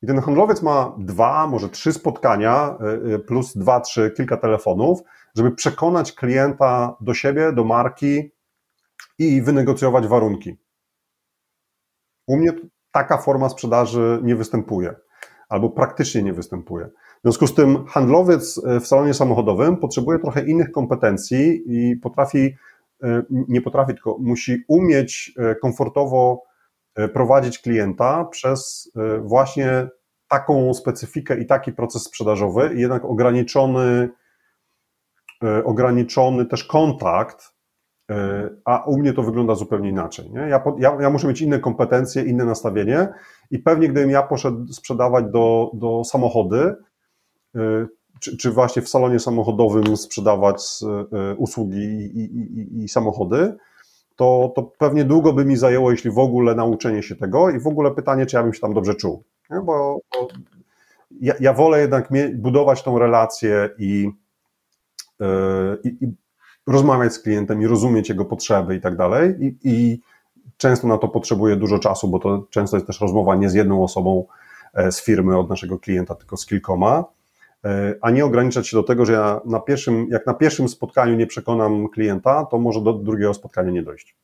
I ten handlowiec ma dwa, może trzy spotkania, y, y, plus dwa, trzy, kilka telefonów, żeby przekonać klienta do siebie, do marki i wynegocjować warunki. U mnie taka forma sprzedaży nie występuje, albo praktycznie nie występuje. związku z tym handlowiec w salonie samochodowym potrzebuje trochę innych kompetencji i potrafi, nie potrafi, tylko musi umieć komfortowo prowadzić klienta przez właśnie taką specyfikę i taki proces sprzedażowy, jednak ograniczony, ograniczony też kontakt E, a u mnie to wygląda zupełnie inaczej. Nie? Ja, ja, ja, muszę mieć inne kompetencje, inne nastawienie i pewnie gdybym ja poszedł sprzedawać do, do samochody, e, czy, czy właśnie w salonie samochodowym sprzedawać e, usługi i, i, i, samochody, to, to pewnie długo by mi zajęło, jeśli w ogóle nauczenie się tego i w ogóle pytanie, czy ja bym się tam dobrze czuł. Nie? Bo, bo ja, ja, wolę jednak budować tą relację i, i, rozmawiać z klientem i rozumieć jego potrzeby i tak dalej. I, I często na to potrzebuje dużo czasu, bo to często jest też rozmowa nie z jedną osobą e, z firmy od naszego klienta, tylko z kilkoma, e, a nie ograniczać się do tego, że ja na pierwszym, jak na pierwszym spotkaniu nie przekonam klienta, to może do drugiego spotkania nie dojść.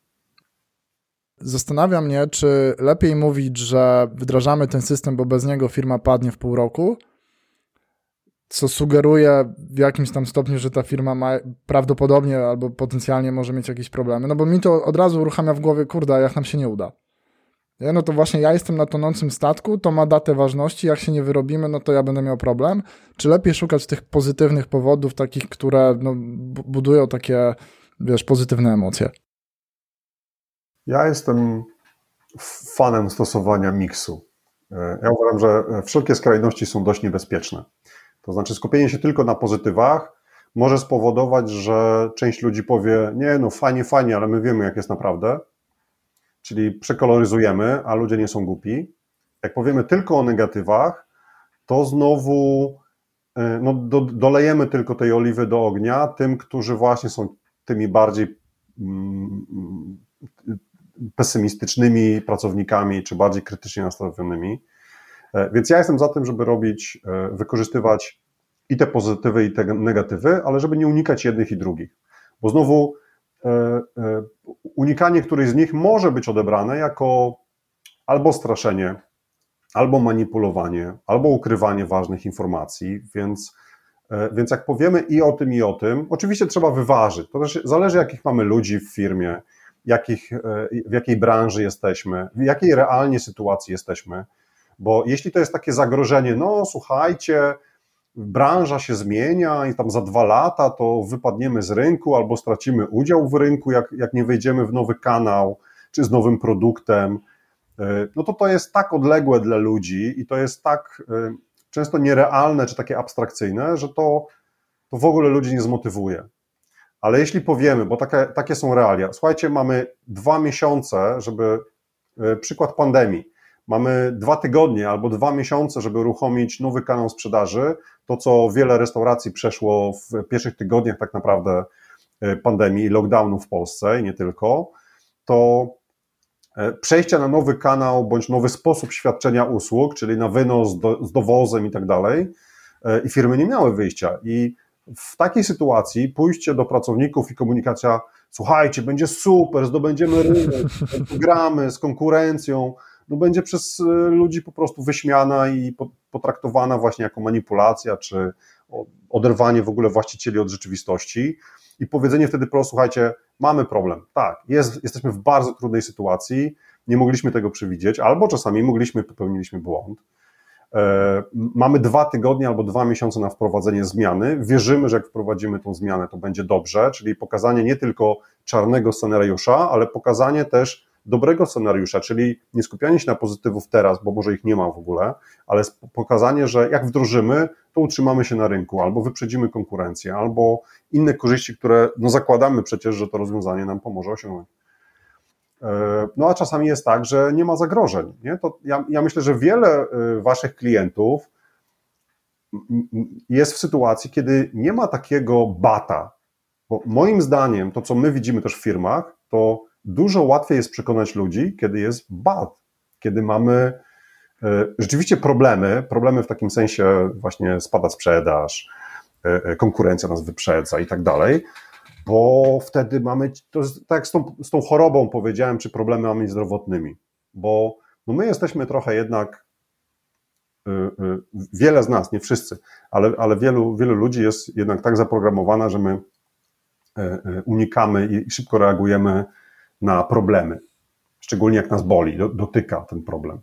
Zastanawia mnie, czy lepiej mówić, że wdrażamy ten system, bo bez niego firma padnie w pół roku, co sugeruje w jakimś tam stopniu, że ta firma ma prawdopodobnie albo potencjalnie może mieć jakieś problemy. No bo mi to od razu uruchamia w głowie, kurde, jak nam się nie uda. No to właśnie ja jestem na tonącym statku, to ma datę ważności, jak się nie wyrobimy, no to ja będę miał problem. Czy lepiej szukać tych pozytywnych powodów, takich, które no, budują takie, wiesz, pozytywne emocje? Ja jestem fanem stosowania miksu. E, ja uważam, że wszelkie skrajności są dość niebezpieczne. To znaczy skupienie się tylko na pozytywach może spowodować, że część ludzi powie, nie no fajnie, fajnie, ale my wiemy jak jest naprawdę, czyli przekoloryzujemy, a ludzie nie są głupi. Jak powiemy tylko o negatywach, to znowu e, no, do, dolejemy tylko tej oliwy do ognia tym, którzy właśnie są tymi bardziej mm, pesymistycznymi pracownikami, czy bardziej krytycznie nastawionymi. E, więc ja jestem za tym, żeby robić, e, wykorzystywać i te pozytywy, i te negatywy, ale żeby nie unikać jednych i drugich. Bo znowu unikanie którejś z nich może być odebrane jako albo straszenie, albo manipulowanie, albo ukrywanie ważnych informacji, więc, więc jak powiemy i o tym, i o tym, oczywiście trzeba wyważyć. To też zależy, jakich mamy ludzi w firmie, jakich, w jakiej branży jesteśmy, w jakiej realnie sytuacji jesteśmy. Bo jeśli to jest takie zagrożenie, no słuchajcie, branża się zmienia i tam za dwa lata to wypadniemy z rynku albo stracimy udział w rynku, jak, jak nie wejdziemy w nowy kanał czy z nowym produktem, e, no to to jest tak odległe dla ludzi i to jest tak e, często nierealne czy takie abstrakcyjne, że to, to w ogóle ludzi nie zmotywuje. Ale jeśli powiemy, bo takie, takie są realia, słuchajcie, mamy dwa miesiące, żeby e, przykład pandemii, Mamy dwa tygodnie albo dwa miesiące, żeby uruchomić nowy kanał sprzedaży. To, co wiele restauracji przeszło w pierwszych tygodniach tak naprawdę e, pandemii i lockdownu w Polsce i nie tylko, to e, przejścia na nowy kanał bądź nowy sposób świadczenia usług, czyli na wynos do, z dowozem i tak dalej, e, i firmy nie miały wyjścia. I w takiej sytuacji pójście do pracowników i komunikacja, słuchajcie, będzie super, zdobędziemy rynek, gramy z konkurencją, no będzie przez y, ludzi po prostu wyśmiana i potraktowana właśnie jako manipulacja, czy oderwanie w ogóle właścicieli od rzeczywistości. I powiedzenie wtedy po słuchajcie, mamy problem, tak, jest, jesteśmy w bardzo trudnej sytuacji, nie mogliśmy tego przewidzieć, albo czasami mogliśmy, popełniliśmy błąd, e, mamy dwa tygodnie albo dwa miesiące na wprowadzenie zmiany. Wierzymy, że jak wprowadzimy tą zmianę, to będzie dobrze, czyli pokazanie nie tylko czarnego scenariusza, ale pokazanie też dobrego scenariusza, czyli nie skupianie się na pozytywów teraz, bo może ich nie ma w ogóle, ale pokazanie, że jak wdrożymy, to utrzymamy się na rynku, albo wyprzedzimy konkurencję, albo inne korzyści, które no zakładamy przecież, że to rozwiązanie nam pomoże osiągnąć. E, no a czasami jest tak, że nie ma zagrożeń. Nie? To ja, ja myślę, że wiele e, waszych klientów jest w sytuacji, kiedy nie ma takiego bata, bo moim zdaniem to, co my widzimy też w firmach, to dużo łatwiej jest przekonać ludzi, kiedy jest bad, kiedy mamy e, rzeczywiście problemy, problemy w takim sensie właśnie spada sprzedaż, e, e, konkurencja nas wyprzedza i tak dalej, bo wtedy mamy, to jest tak jak z tą, z tą chorobą powiedziałem, czy problemami zdrowotnymi, bo no my jesteśmy trochę jednak wiele z nas, nie wszyscy, ale, ale wielu, wielu ludzi jest jednak tak zaprogramowana, że my unikamy i szybko reagujemy na problemy, szczególnie jak nas boli, dotyka ten problem.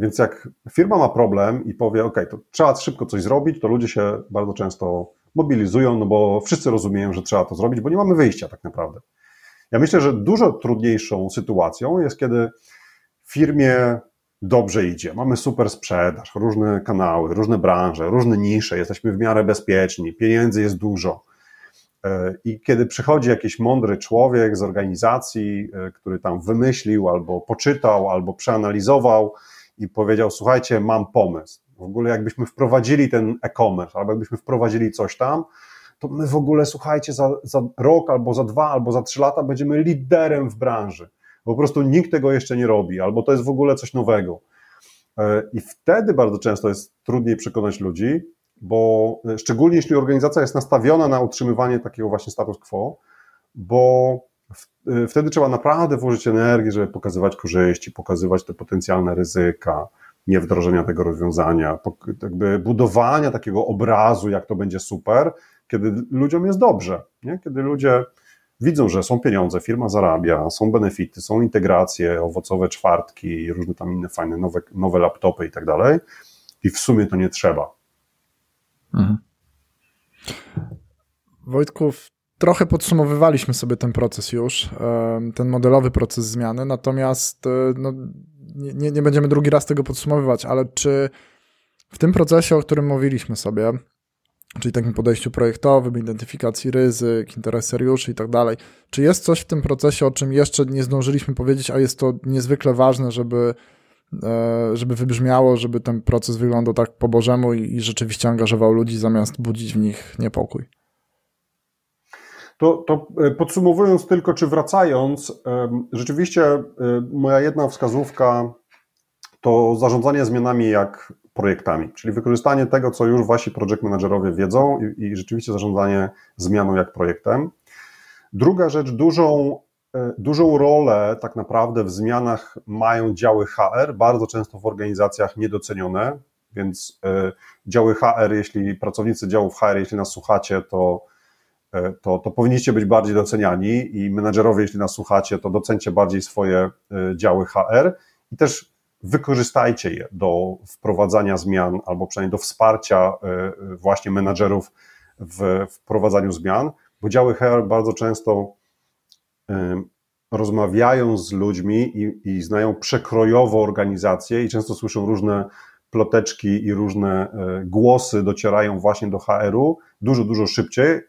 Więc jak firma ma problem i powie, OK, to trzeba szybko coś zrobić, to ludzie się bardzo często mobilizują, no bo wszyscy rozumieją, że trzeba to zrobić, bo nie mamy wyjścia tak naprawdę. Ja myślę, że dużo trudniejszą sytuacją jest, kiedy firmie dobrze idzie. Mamy super sprzedaż, różne kanały, różne branże, różne nisze, jesteśmy w miarę bezpieczni, pieniędzy jest dużo. E, I kiedy przychodzi jakiś mądry człowiek z organizacji, e, który tam wymyślił, albo poczytał, albo przeanalizował i powiedział: Słuchajcie, mam pomysł. W ogóle, jakbyśmy wprowadzili ten e-commerce, albo jakbyśmy wprowadzili coś tam, to my w ogóle, słuchajcie, za, za rok, albo za dwa, albo za trzy lata będziemy liderem w branży. Po prostu nikt tego jeszcze nie robi, albo to jest w ogóle coś nowego. E, I wtedy bardzo często jest trudniej przekonać ludzi, bo e, szczególnie jeśli organizacja jest nastawiona na utrzymywanie takiego właśnie status quo, bo e, wtedy trzeba naprawdę włożyć energię, żeby pokazywać korzyści, pokazywać te potencjalne ryzyka, niewdrożenia tego rozwiązania, jakby budowania takiego obrazu, jak to będzie super, kiedy ludziom jest dobrze, nie? kiedy ludzie widzą, że są pieniądze, firma zarabia, są benefity, są integracje, owocowe czwartki, różne tam inne fajne nowe, nowe laptopy i tak dalej i w sumie to nie trzeba. Mhm. Trochę podsumowywaliśmy sobie ten proces już, ten modelowy proces zmiany, natomiast e, no, nie, nie będziemy drugi raz tego podsumowywać, ale czy w tym procesie, o którym mówiliśmy sobie, czyli takim podejściu projektowym, identyfikacji ryzyk, interesariuszy i tak dalej. Czy jest coś w tym procesie, o czym jeszcze nie zdążyliśmy powiedzieć, a jest to niezwykle ważne, żeby, żeby wybrzmiało, żeby ten proces wyglądał tak po Bożemu i, rzeczywiście angażował ludzi zamiast budzić w nich niepokój? To, to e, podsumowując tylko, czy wracając, rzeczywiście e, moja jedna wskazówka to zarządzanie zmianami jak projektami, czyli wykorzystanie tego, co już wasi project managerowie wiedzą i, i rzeczywiście zarządzanie zmianą jak projektem. Druga rzecz, dużą, e, dużą rolę tak naprawdę w zmianach mają działy HR, bardzo często w organizacjach niedocenione, więc e, działy HR, jeśli pracownicy działów HR, jeśli nas słuchacie, to, e, to, to powinniście być bardziej doceniani i menedżerowie, jeśli nas słuchacie, to docencie bardziej swoje działy HR i też wykorzystajcie je do wprowadzania zmian albo przynajmniej do wsparcia e, e, właśnie menadżerów w wprowadzaniu zmian, bo działy HR bardzo często e, rozmawiają z ludźmi i, i znają przekrojowo organizację i często słyszą różne ploteczki i różne głosy docierają właśnie do HR-u dużo, dużo szybciej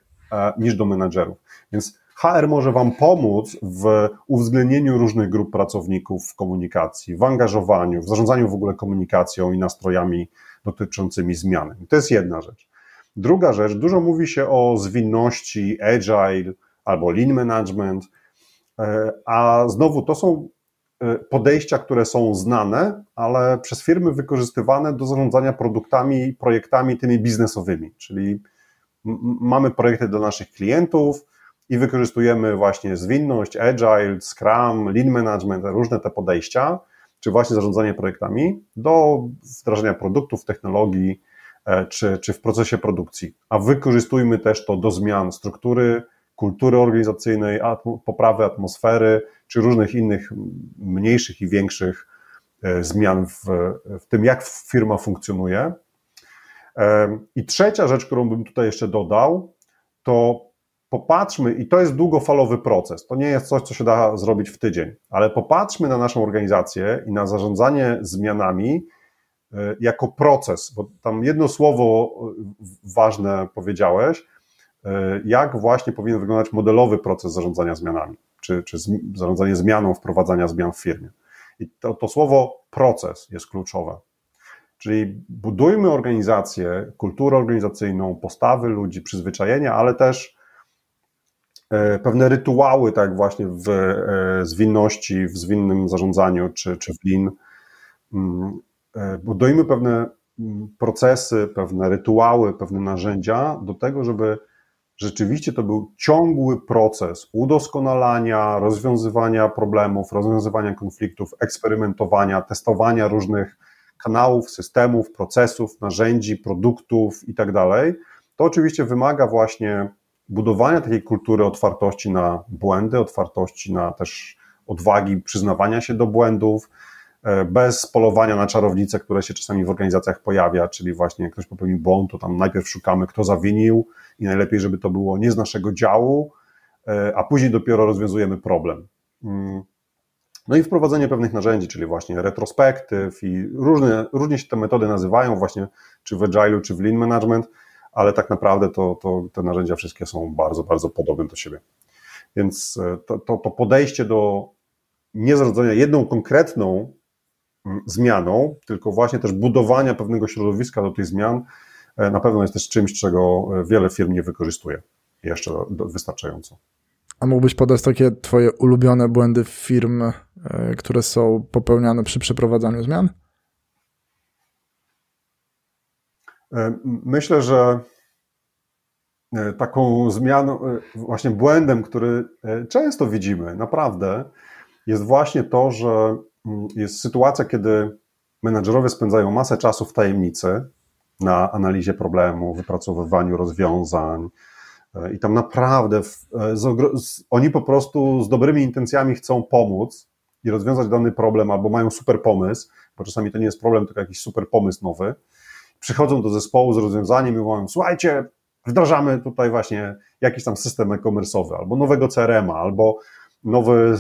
niż do menadżerów. Więc HR może Wam pomóc w uwzględnieniu różnych grup pracowników w komunikacji, w angażowaniu, w zarządzaniu w ogóle komunikacją i nastrojami dotyczącymi zmiany. to jest jedna rzecz. Druga rzecz, dużo mówi się o zwinności, agile albo lean management, e, a znowu to są e, podejścia, które są znane, ale przez firmy wykorzystywane do zarządzania produktami, projektami tymi biznesowymi, czyli mamy projekty dla naszych klientów, i wykorzystujemy właśnie zwinność, agile, scrum, lean management, różne te podejścia, czy właśnie zarządzanie projektami do wdrażania produktów, technologii, e, czy, czy w procesie produkcji. A wykorzystujmy też to do zmian struktury, kultury organizacyjnej, poprawy atmosfery, czy różnych innych mniejszych i większych e, zmian w, w tym, jak firma funkcjonuje. I trzecia rzecz, którą bym tutaj jeszcze dodał, to popatrzmy, i to jest długofalowy proces, to nie jest coś, co się da zrobić w tydzień, ale popatrzmy na naszą organizację i na zarządzanie zmianami e, jako proces, bo tam jedno słowo e, ważne powiedziałeś, jak właśnie powinien wyglądać modelowy proces zarządzania zmianami, czy, czy zarządzanie zmianą, wprowadzania zmian w firmie. I to, to słowo proces jest kluczowe. Czyli budujmy organizację, kulturę organizacyjną, postawy ludzi, przyzwyczajenia, ale też E, pewne rytuały, tak właśnie w e, zwinności, w zwinnym zarządzaniu czy, czy w lin. Mm, e, budujmy pewne mm, procesy, pewne rytuały, pewne narzędzia do tego, żeby rzeczywiście to był ciągły proces udoskonalania, rozwiązywania problemów, rozwiązywania konfliktów, eksperymentowania, testowania różnych kanałów, systemów, procesów, narzędzi, produktów i tak to oczywiście wymaga właśnie budowania takiej kultury otwartości na błędy, otwartości na też odwagi przyznawania się do błędów, bez polowania na czarownice, które się czasami w organizacjach pojawia, czyli właśnie jak ktoś popełnił błąd, to tam najpierw szukamy, kto zawinił i najlepiej, żeby to było nie z naszego działu, e, a później dopiero rozwiązujemy problem. Mm. No i wprowadzenie pewnych narzędzi, czyli właśnie retrospektyw i różne, różnie się te metody nazywają, właśnie czy w Agile'u, czy w Lean Management, ale tak naprawdę to, to te narzędzia wszystkie są bardzo, bardzo podobne do siebie. Więc e, to, to, to podejście do niezrodzenia jedną konkretną zmianą, tylko właśnie też budowania pewnego środowiska do tych zmian, e, na pewno jest też czymś, czego e, wiele firm nie wykorzystuje jeszcze wystarczająco. A mógłbyś podać takie Twoje ulubione błędy firm, które są popełniane przy przeprowadzaniu zmian? Myślę, że taką zmianą, właśnie błędem, który często widzimy, naprawdę, jest właśnie to, że jest sytuacja, kiedy menedżerowie spędzają masę czasu w tajemnicy na analizie problemu, wypracowywaniu rozwiązań. E, I tam naprawdę w, e, z, z, oni po prostu z dobrymi intencjami chcą pomóc i rozwiązać dany problem, albo mają super pomysł, bo czasami to nie jest problem, tylko jakiś super pomysł nowy. Przychodzą do zespołu z rozwiązaniem i mówią: Słuchajcie, wdrażamy tutaj właśnie jakiś tam system e-commerce'owy, albo nowego CRM-a, albo nowe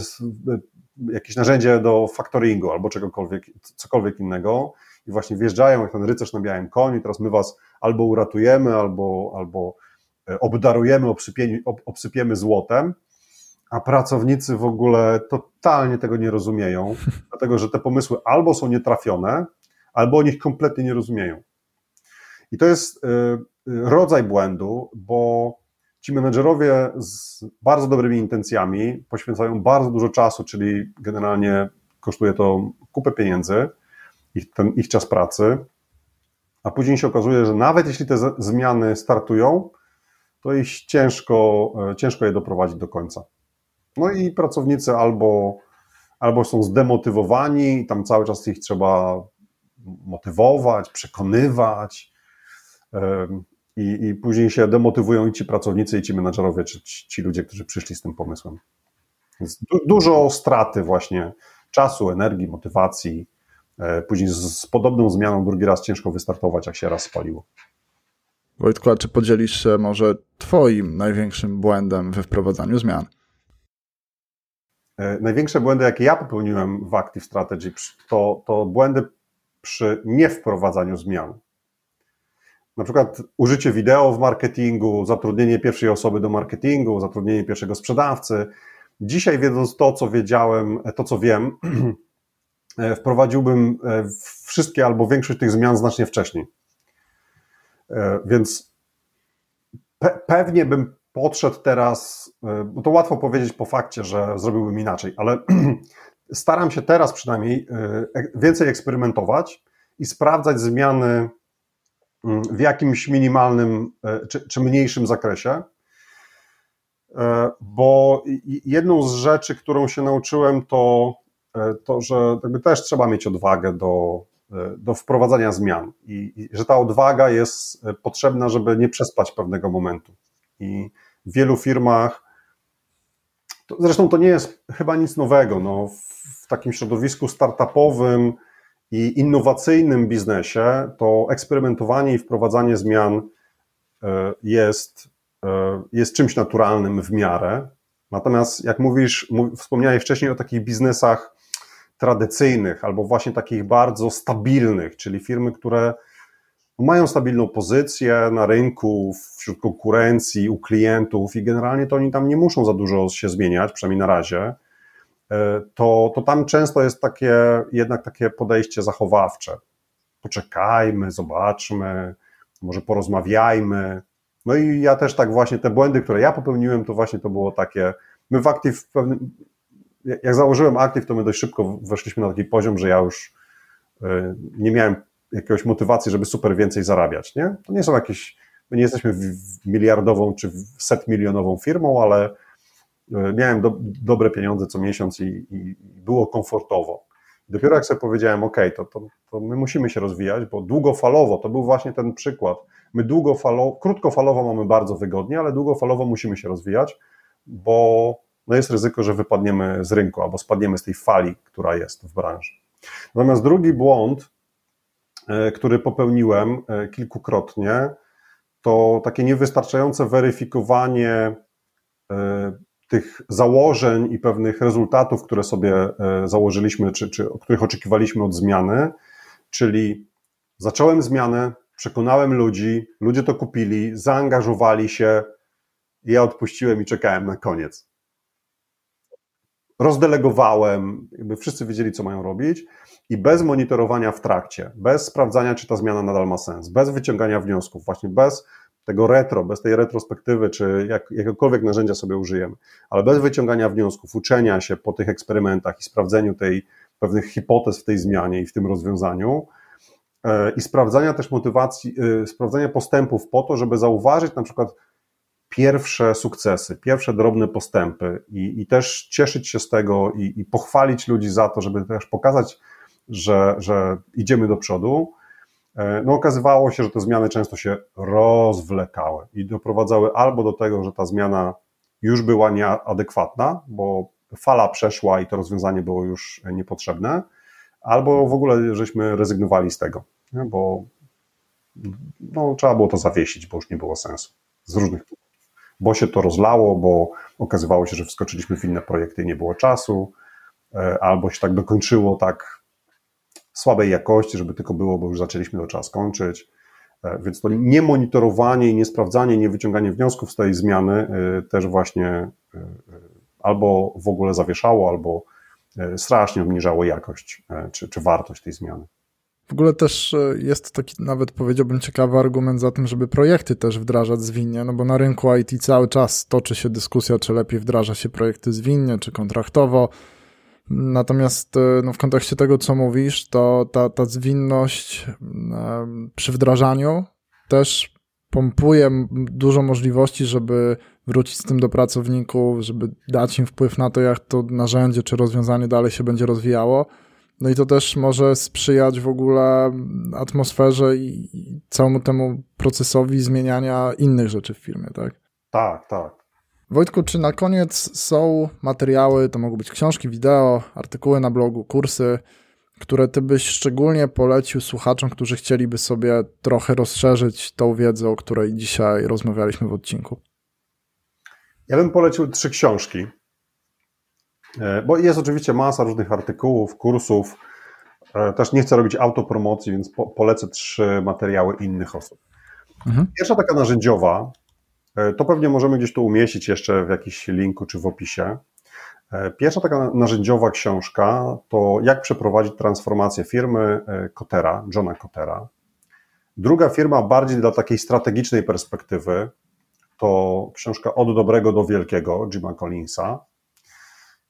jakieś narzędzie do factoringu albo czegokolwiek, cokolwiek innego i właśnie wjeżdżają jak ten rycerz na białym koniu i teraz my was albo uratujemy, albo, albo e, obdarujemy, obsypiemy złotem, a pracownicy w ogóle totalnie tego nie rozumieją, dlatego że te pomysły albo są nietrafione, albo o nich kompletnie nie rozumieją. I to jest e, rodzaj błędu, bo Ci menedżerowie z bardzo dobrymi intencjami poświęcają bardzo dużo czasu, czyli generalnie kosztuje to kupę pieniędzy, ich, ten, ich czas pracy, a później się okazuje, że nawet jeśli te zmiany startują, to ich ciężko, e, ciężko je doprowadzić do końca. No i pracownicy albo, albo są zdemotywowani, tam cały czas ich trzeba motywować, przekonywać, i, i później się demotywują i ci pracownicy, i ci menadżerowie, czy ci, ci ludzie, którzy przyszli z tym pomysłem. Więc du dużo straty właśnie czasu, energii, motywacji. E, później z, z, podobną zmianą drugi raz ciężko wystartować, jak się raz spaliło. Wojtku, a czy podzielisz się może Twoim największym błędem we wprowadzaniu zmian? E, największe błędy, jakie ja popełniłem w Active Strategy, to, to błędy przy niewprowadzaniu zmian na przykład użycie wideo w marketingu, zatrudnienie pierwszej osoby do marketingu, zatrudnienie pierwszego sprzedawcy. Dzisiaj, wiedząc to, co wiedziałem, to, co wiem, e, wprowadziłbym e, wszystkie albo większość tych zmian znacznie wcześniej. E, więc pe pewnie bym podszedł teraz, bo to łatwo powiedzieć po fakcie, że zrobiłbym inaczej, ale staram się teraz przynajmniej więcej eksperymentować i sprawdzać zmiany w jakimś minimalnym e, czy, czy mniejszym zakresie. E, bo jedną z rzeczy, którą się nauczyłem, to e, to, że też trzeba mieć odwagę do, do wprowadzania zmian i, i, że ta odwaga jest potrzebna, żeby nie przespać pewnego momentu. I w wielu firmach, to, zresztą to nie jest chyba nic nowego, no, w, w takim środowisku startupowym, i innowacyjnym biznesie to eksperymentowanie i wprowadzanie zmian e, jest, e, jest czymś naturalnym w miarę. Natomiast, jak mówisz, wspomniałeś wcześniej o takich biznesach tradycyjnych albo właśnie takich bardzo stabilnych, czyli firmy, które mają stabilną pozycję na rynku, wśród konkurencji, u klientów i generalnie to oni tam nie muszą za dużo się zmieniać, przynajmniej na razie to, to tam często jest takie, jednak takie podejście zachowawcze. Poczekajmy, zobaczmy, może porozmawiajmy. No i ja też tak właśnie te błędy, które ja popełniłem, to właśnie to było takie, my w Active, pewnym, jak założyłem Active, to my dość szybko weszliśmy na taki poziom, że ja już e, nie miałem jakiegoś motywacji, żeby super więcej zarabiać, nie? To nie są jakieś, my nie jesteśmy miliardową czy set milionową firmą, ale miałem do, dobre pieniądze co miesiąc i, i, było komfortowo. Dopiero jak sobie powiedziałem, OK, to, to, to my musimy się rozwijać, bo długofalowo to był właśnie ten przykład. My długofalowo, krótkofalowo mamy bardzo wygodnie, ale długofalowo musimy się rozwijać, bo no jest ryzyko, że wypadniemy z rynku albo spadniemy z tej fali, która jest w branży. Natomiast drugi błąd, e, który popełniłem e, kilkukrotnie, to takie niewystarczające weryfikowanie e, tych założeń i pewnych rezultatów, które sobie założyliśmy, czy, czy których oczekiwaliśmy od zmiany, czyli zacząłem zmianę, przekonałem ludzi, ludzie to kupili, zaangażowali się, ja odpuściłem i czekałem na koniec. Rozdelegowałem, jakby wszyscy wiedzieli, co mają robić. I bez monitorowania w trakcie, bez sprawdzania, czy ta zmiana nadal ma sens, bez wyciągania wniosków, właśnie bez tego retro, bez tej retrospektywy, czy jak, jakiegokolwiek narzędzia sobie użyjemy, ale bez wyciągania wniosków, uczenia się po tych eksperymentach i sprawdzeniu tej pewnych hipotez w tej zmianie i w tym rozwiązaniu, e, i sprawdzania też motywacji, e, sprawdzania postępów po to, żeby zauważyć na przykład pierwsze sukcesy, pierwsze drobne postępy i, i też cieszyć się z tego i, i, pochwalić ludzi za to, żeby też pokazać, że, że idziemy do przodu, no okazywało się, że te zmiany często się rozwlekały i doprowadzały albo do tego, że ta zmiana już była nieadekwatna, bo fala przeszła i to rozwiązanie było już niepotrzebne, albo w ogóle żeśmy rezygnowali z tego, bo no, trzeba było to zawiesić, bo już nie było sensu z różnych powodów. Bo się to rozlało, bo okazywało się, że wskoczyliśmy w inne projekty i nie było czasu, e, albo się tak dokończyło tak słabej jakości, żeby tylko było, bo już zaczęliśmy to czas skończyć. E, więc to niemonitorowanie i niesprawdzanie, nie wyciąganie wniosków z tej zmiany e, też właśnie albo w ogóle zawieszało, albo strasznie obniżało jakość czy, czy wartość tej zmiany. W ogóle też e, jest taki nawet powiedziałbym ciekawy argument za tym, żeby projekty też wdrażać zwinnie, no bo na rynku IT cały czas toczy się dyskusja, czy lepiej wdraża się projekty zwinnie, czy kontraktowo. Natomiast e, no, w kontekście tego, co mówisz, to ta, ta zwinność e, przy wdrażaniu też pompuje dużo możliwości, żeby wrócić z tym do pracowników, żeby dać im wpływ na to, jak to narzędzie czy rozwiązanie dalej się będzie rozwijało. No i to też może sprzyjać w ogóle atmosferze i całemu temu procesowi zmieniania innych rzeczy w firmie, tak? Tak, tak. Wojtku, czy na koniec są materiały, to mogą być książki, wideo, artykuły na blogu, kursy, które ty byś szczególnie polecił słuchaczom, którzy chcieliby sobie trochę rozszerzyć tą wiedzę, o której dzisiaj rozmawialiśmy w odcinku? Ja bym polecił trzy książki. E, bo jest oczywiście masa różnych artykułów, kursów. E, też nie chcę robić autopromocji, więc po, polecę trzy materiały innych osób. Mhm. Pierwsza taka narzędziowa, to pewnie możemy gdzieś tu umieścić jeszcze w jakimś linku czy w opisie. Pierwsza taka narzędziowa książka to Jak przeprowadzić transformację firmy Kotera, Johna Kotera. Druga firma bardziej dla takiej strategicznej perspektywy to książka Od dobrego do wielkiego Jima Collinsa.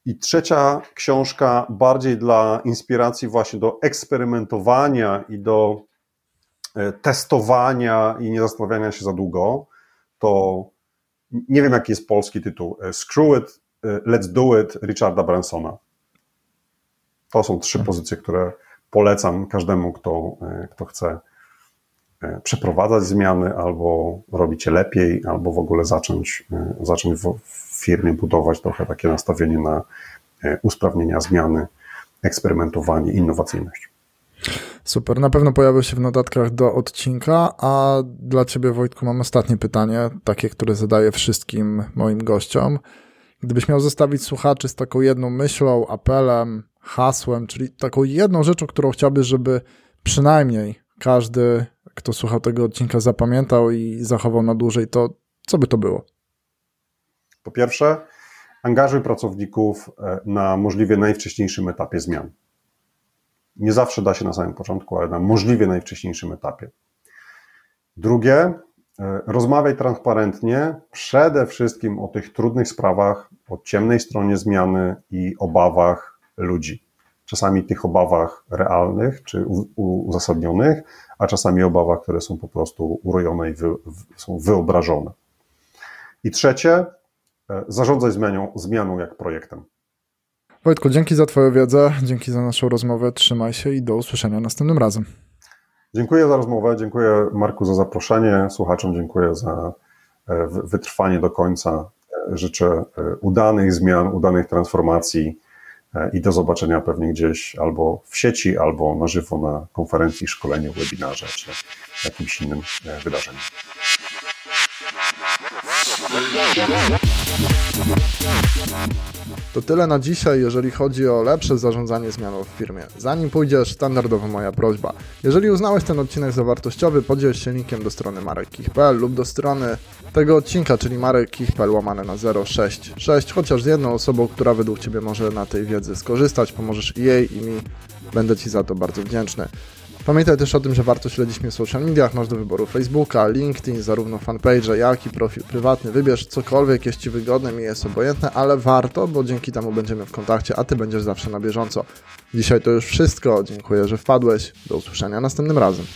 I trzecia książka, bardziej dla inspiracji, właśnie do eksperymentowania i do e, testowania i nie zastanawiania się za długo, to nie wiem, jaki jest polski tytuł. E, Screw It, e, Let's Do It Richarda Bransona. To są trzy pozycje, które polecam każdemu, kto, kto chce przeprowadzać zmiany, albo robić je lepiej, albo w ogóle zacząć, zacząć w firmie budować trochę takie nastawienie na e, usprawnienia, zmiany, eksperymentowanie, innowacyjność. Super, na pewno pojawią się w notatkach do odcinka, a dla Ciebie Wojtku mam ostatnie pytanie, takie, które zadaję wszystkim moim gościom. Gdybyś miał zostawić słuchaczy z taką jedną myślą, apelem, hasłem, czyli taką jedną rzeczą, którą chciałbyś, żeby przynajmniej każdy, kto słuchał tego odcinka, zapamiętał i zachował na dłużej, to co by to było? Po pierwsze, angażuj pracowników e, na możliwie najwcześniejszym etapie zmian. Nie zawsze da się na samym początku, ale na możliwie najwcześniejszym etapie. Drugie, e, rozmawiaj transparentnie przede wszystkim o tych trudnych sprawach, o ciemnej stronie zmiany i obawach ludzi. Czasami tych obawach realnych czy uzasadnionych, a czasami obawach, które są po prostu urojone i wy, są wyobrażone. I trzecie, E, zarządzać zmianą, zmianą jak projektem. Wojtku, dzięki za Twoją wiedzę, dzięki za naszą rozmowę. Trzymaj się i do usłyszenia następnym razem. Dziękuję za rozmowę, dziękuję Marku za zaproszenie, słuchaczom dziękuję za e, wytrwanie do końca. E, życzę e, udanych zmian, udanych transformacji i do zobaczenia pewnie gdzieś albo w sieci, albo na żywo na konferencji, szkoleniu, webinarze czy jakimś innym wydarzeniu. To tyle na dzisiaj, jeżeli chodzi o lepsze zarządzanie zmianą w firmie. Zanim pójdziesz, standardowo moja prośba. Jeżeli uznałeś ten odcinek za wartościowy, podziel się linkiem do strony marekkich.pl lub do strony tego odcinka, czyli marekkich.pl łamane na 066, chociaż z jedną osobą, która według Ciebie może na tej wiedzy skorzystać, pomożesz i jej i mi. Będę Ci za to bardzo wdzięczny. Pamiętaj też o tym, że warto śledzić mnie w social mediach. Masz do wyboru Facebooka, LinkedIn, zarówno fanpage, jak i profil prywatny. Wybierz cokolwiek jest Ci wygodne, mi jest obojętne, ale warto, bo dzięki temu będziemy w kontakcie, a Ty będziesz zawsze na bieżąco. Dzisiaj to już wszystko. Dziękuję, że wpadłeś. Do usłyszenia następnym razem.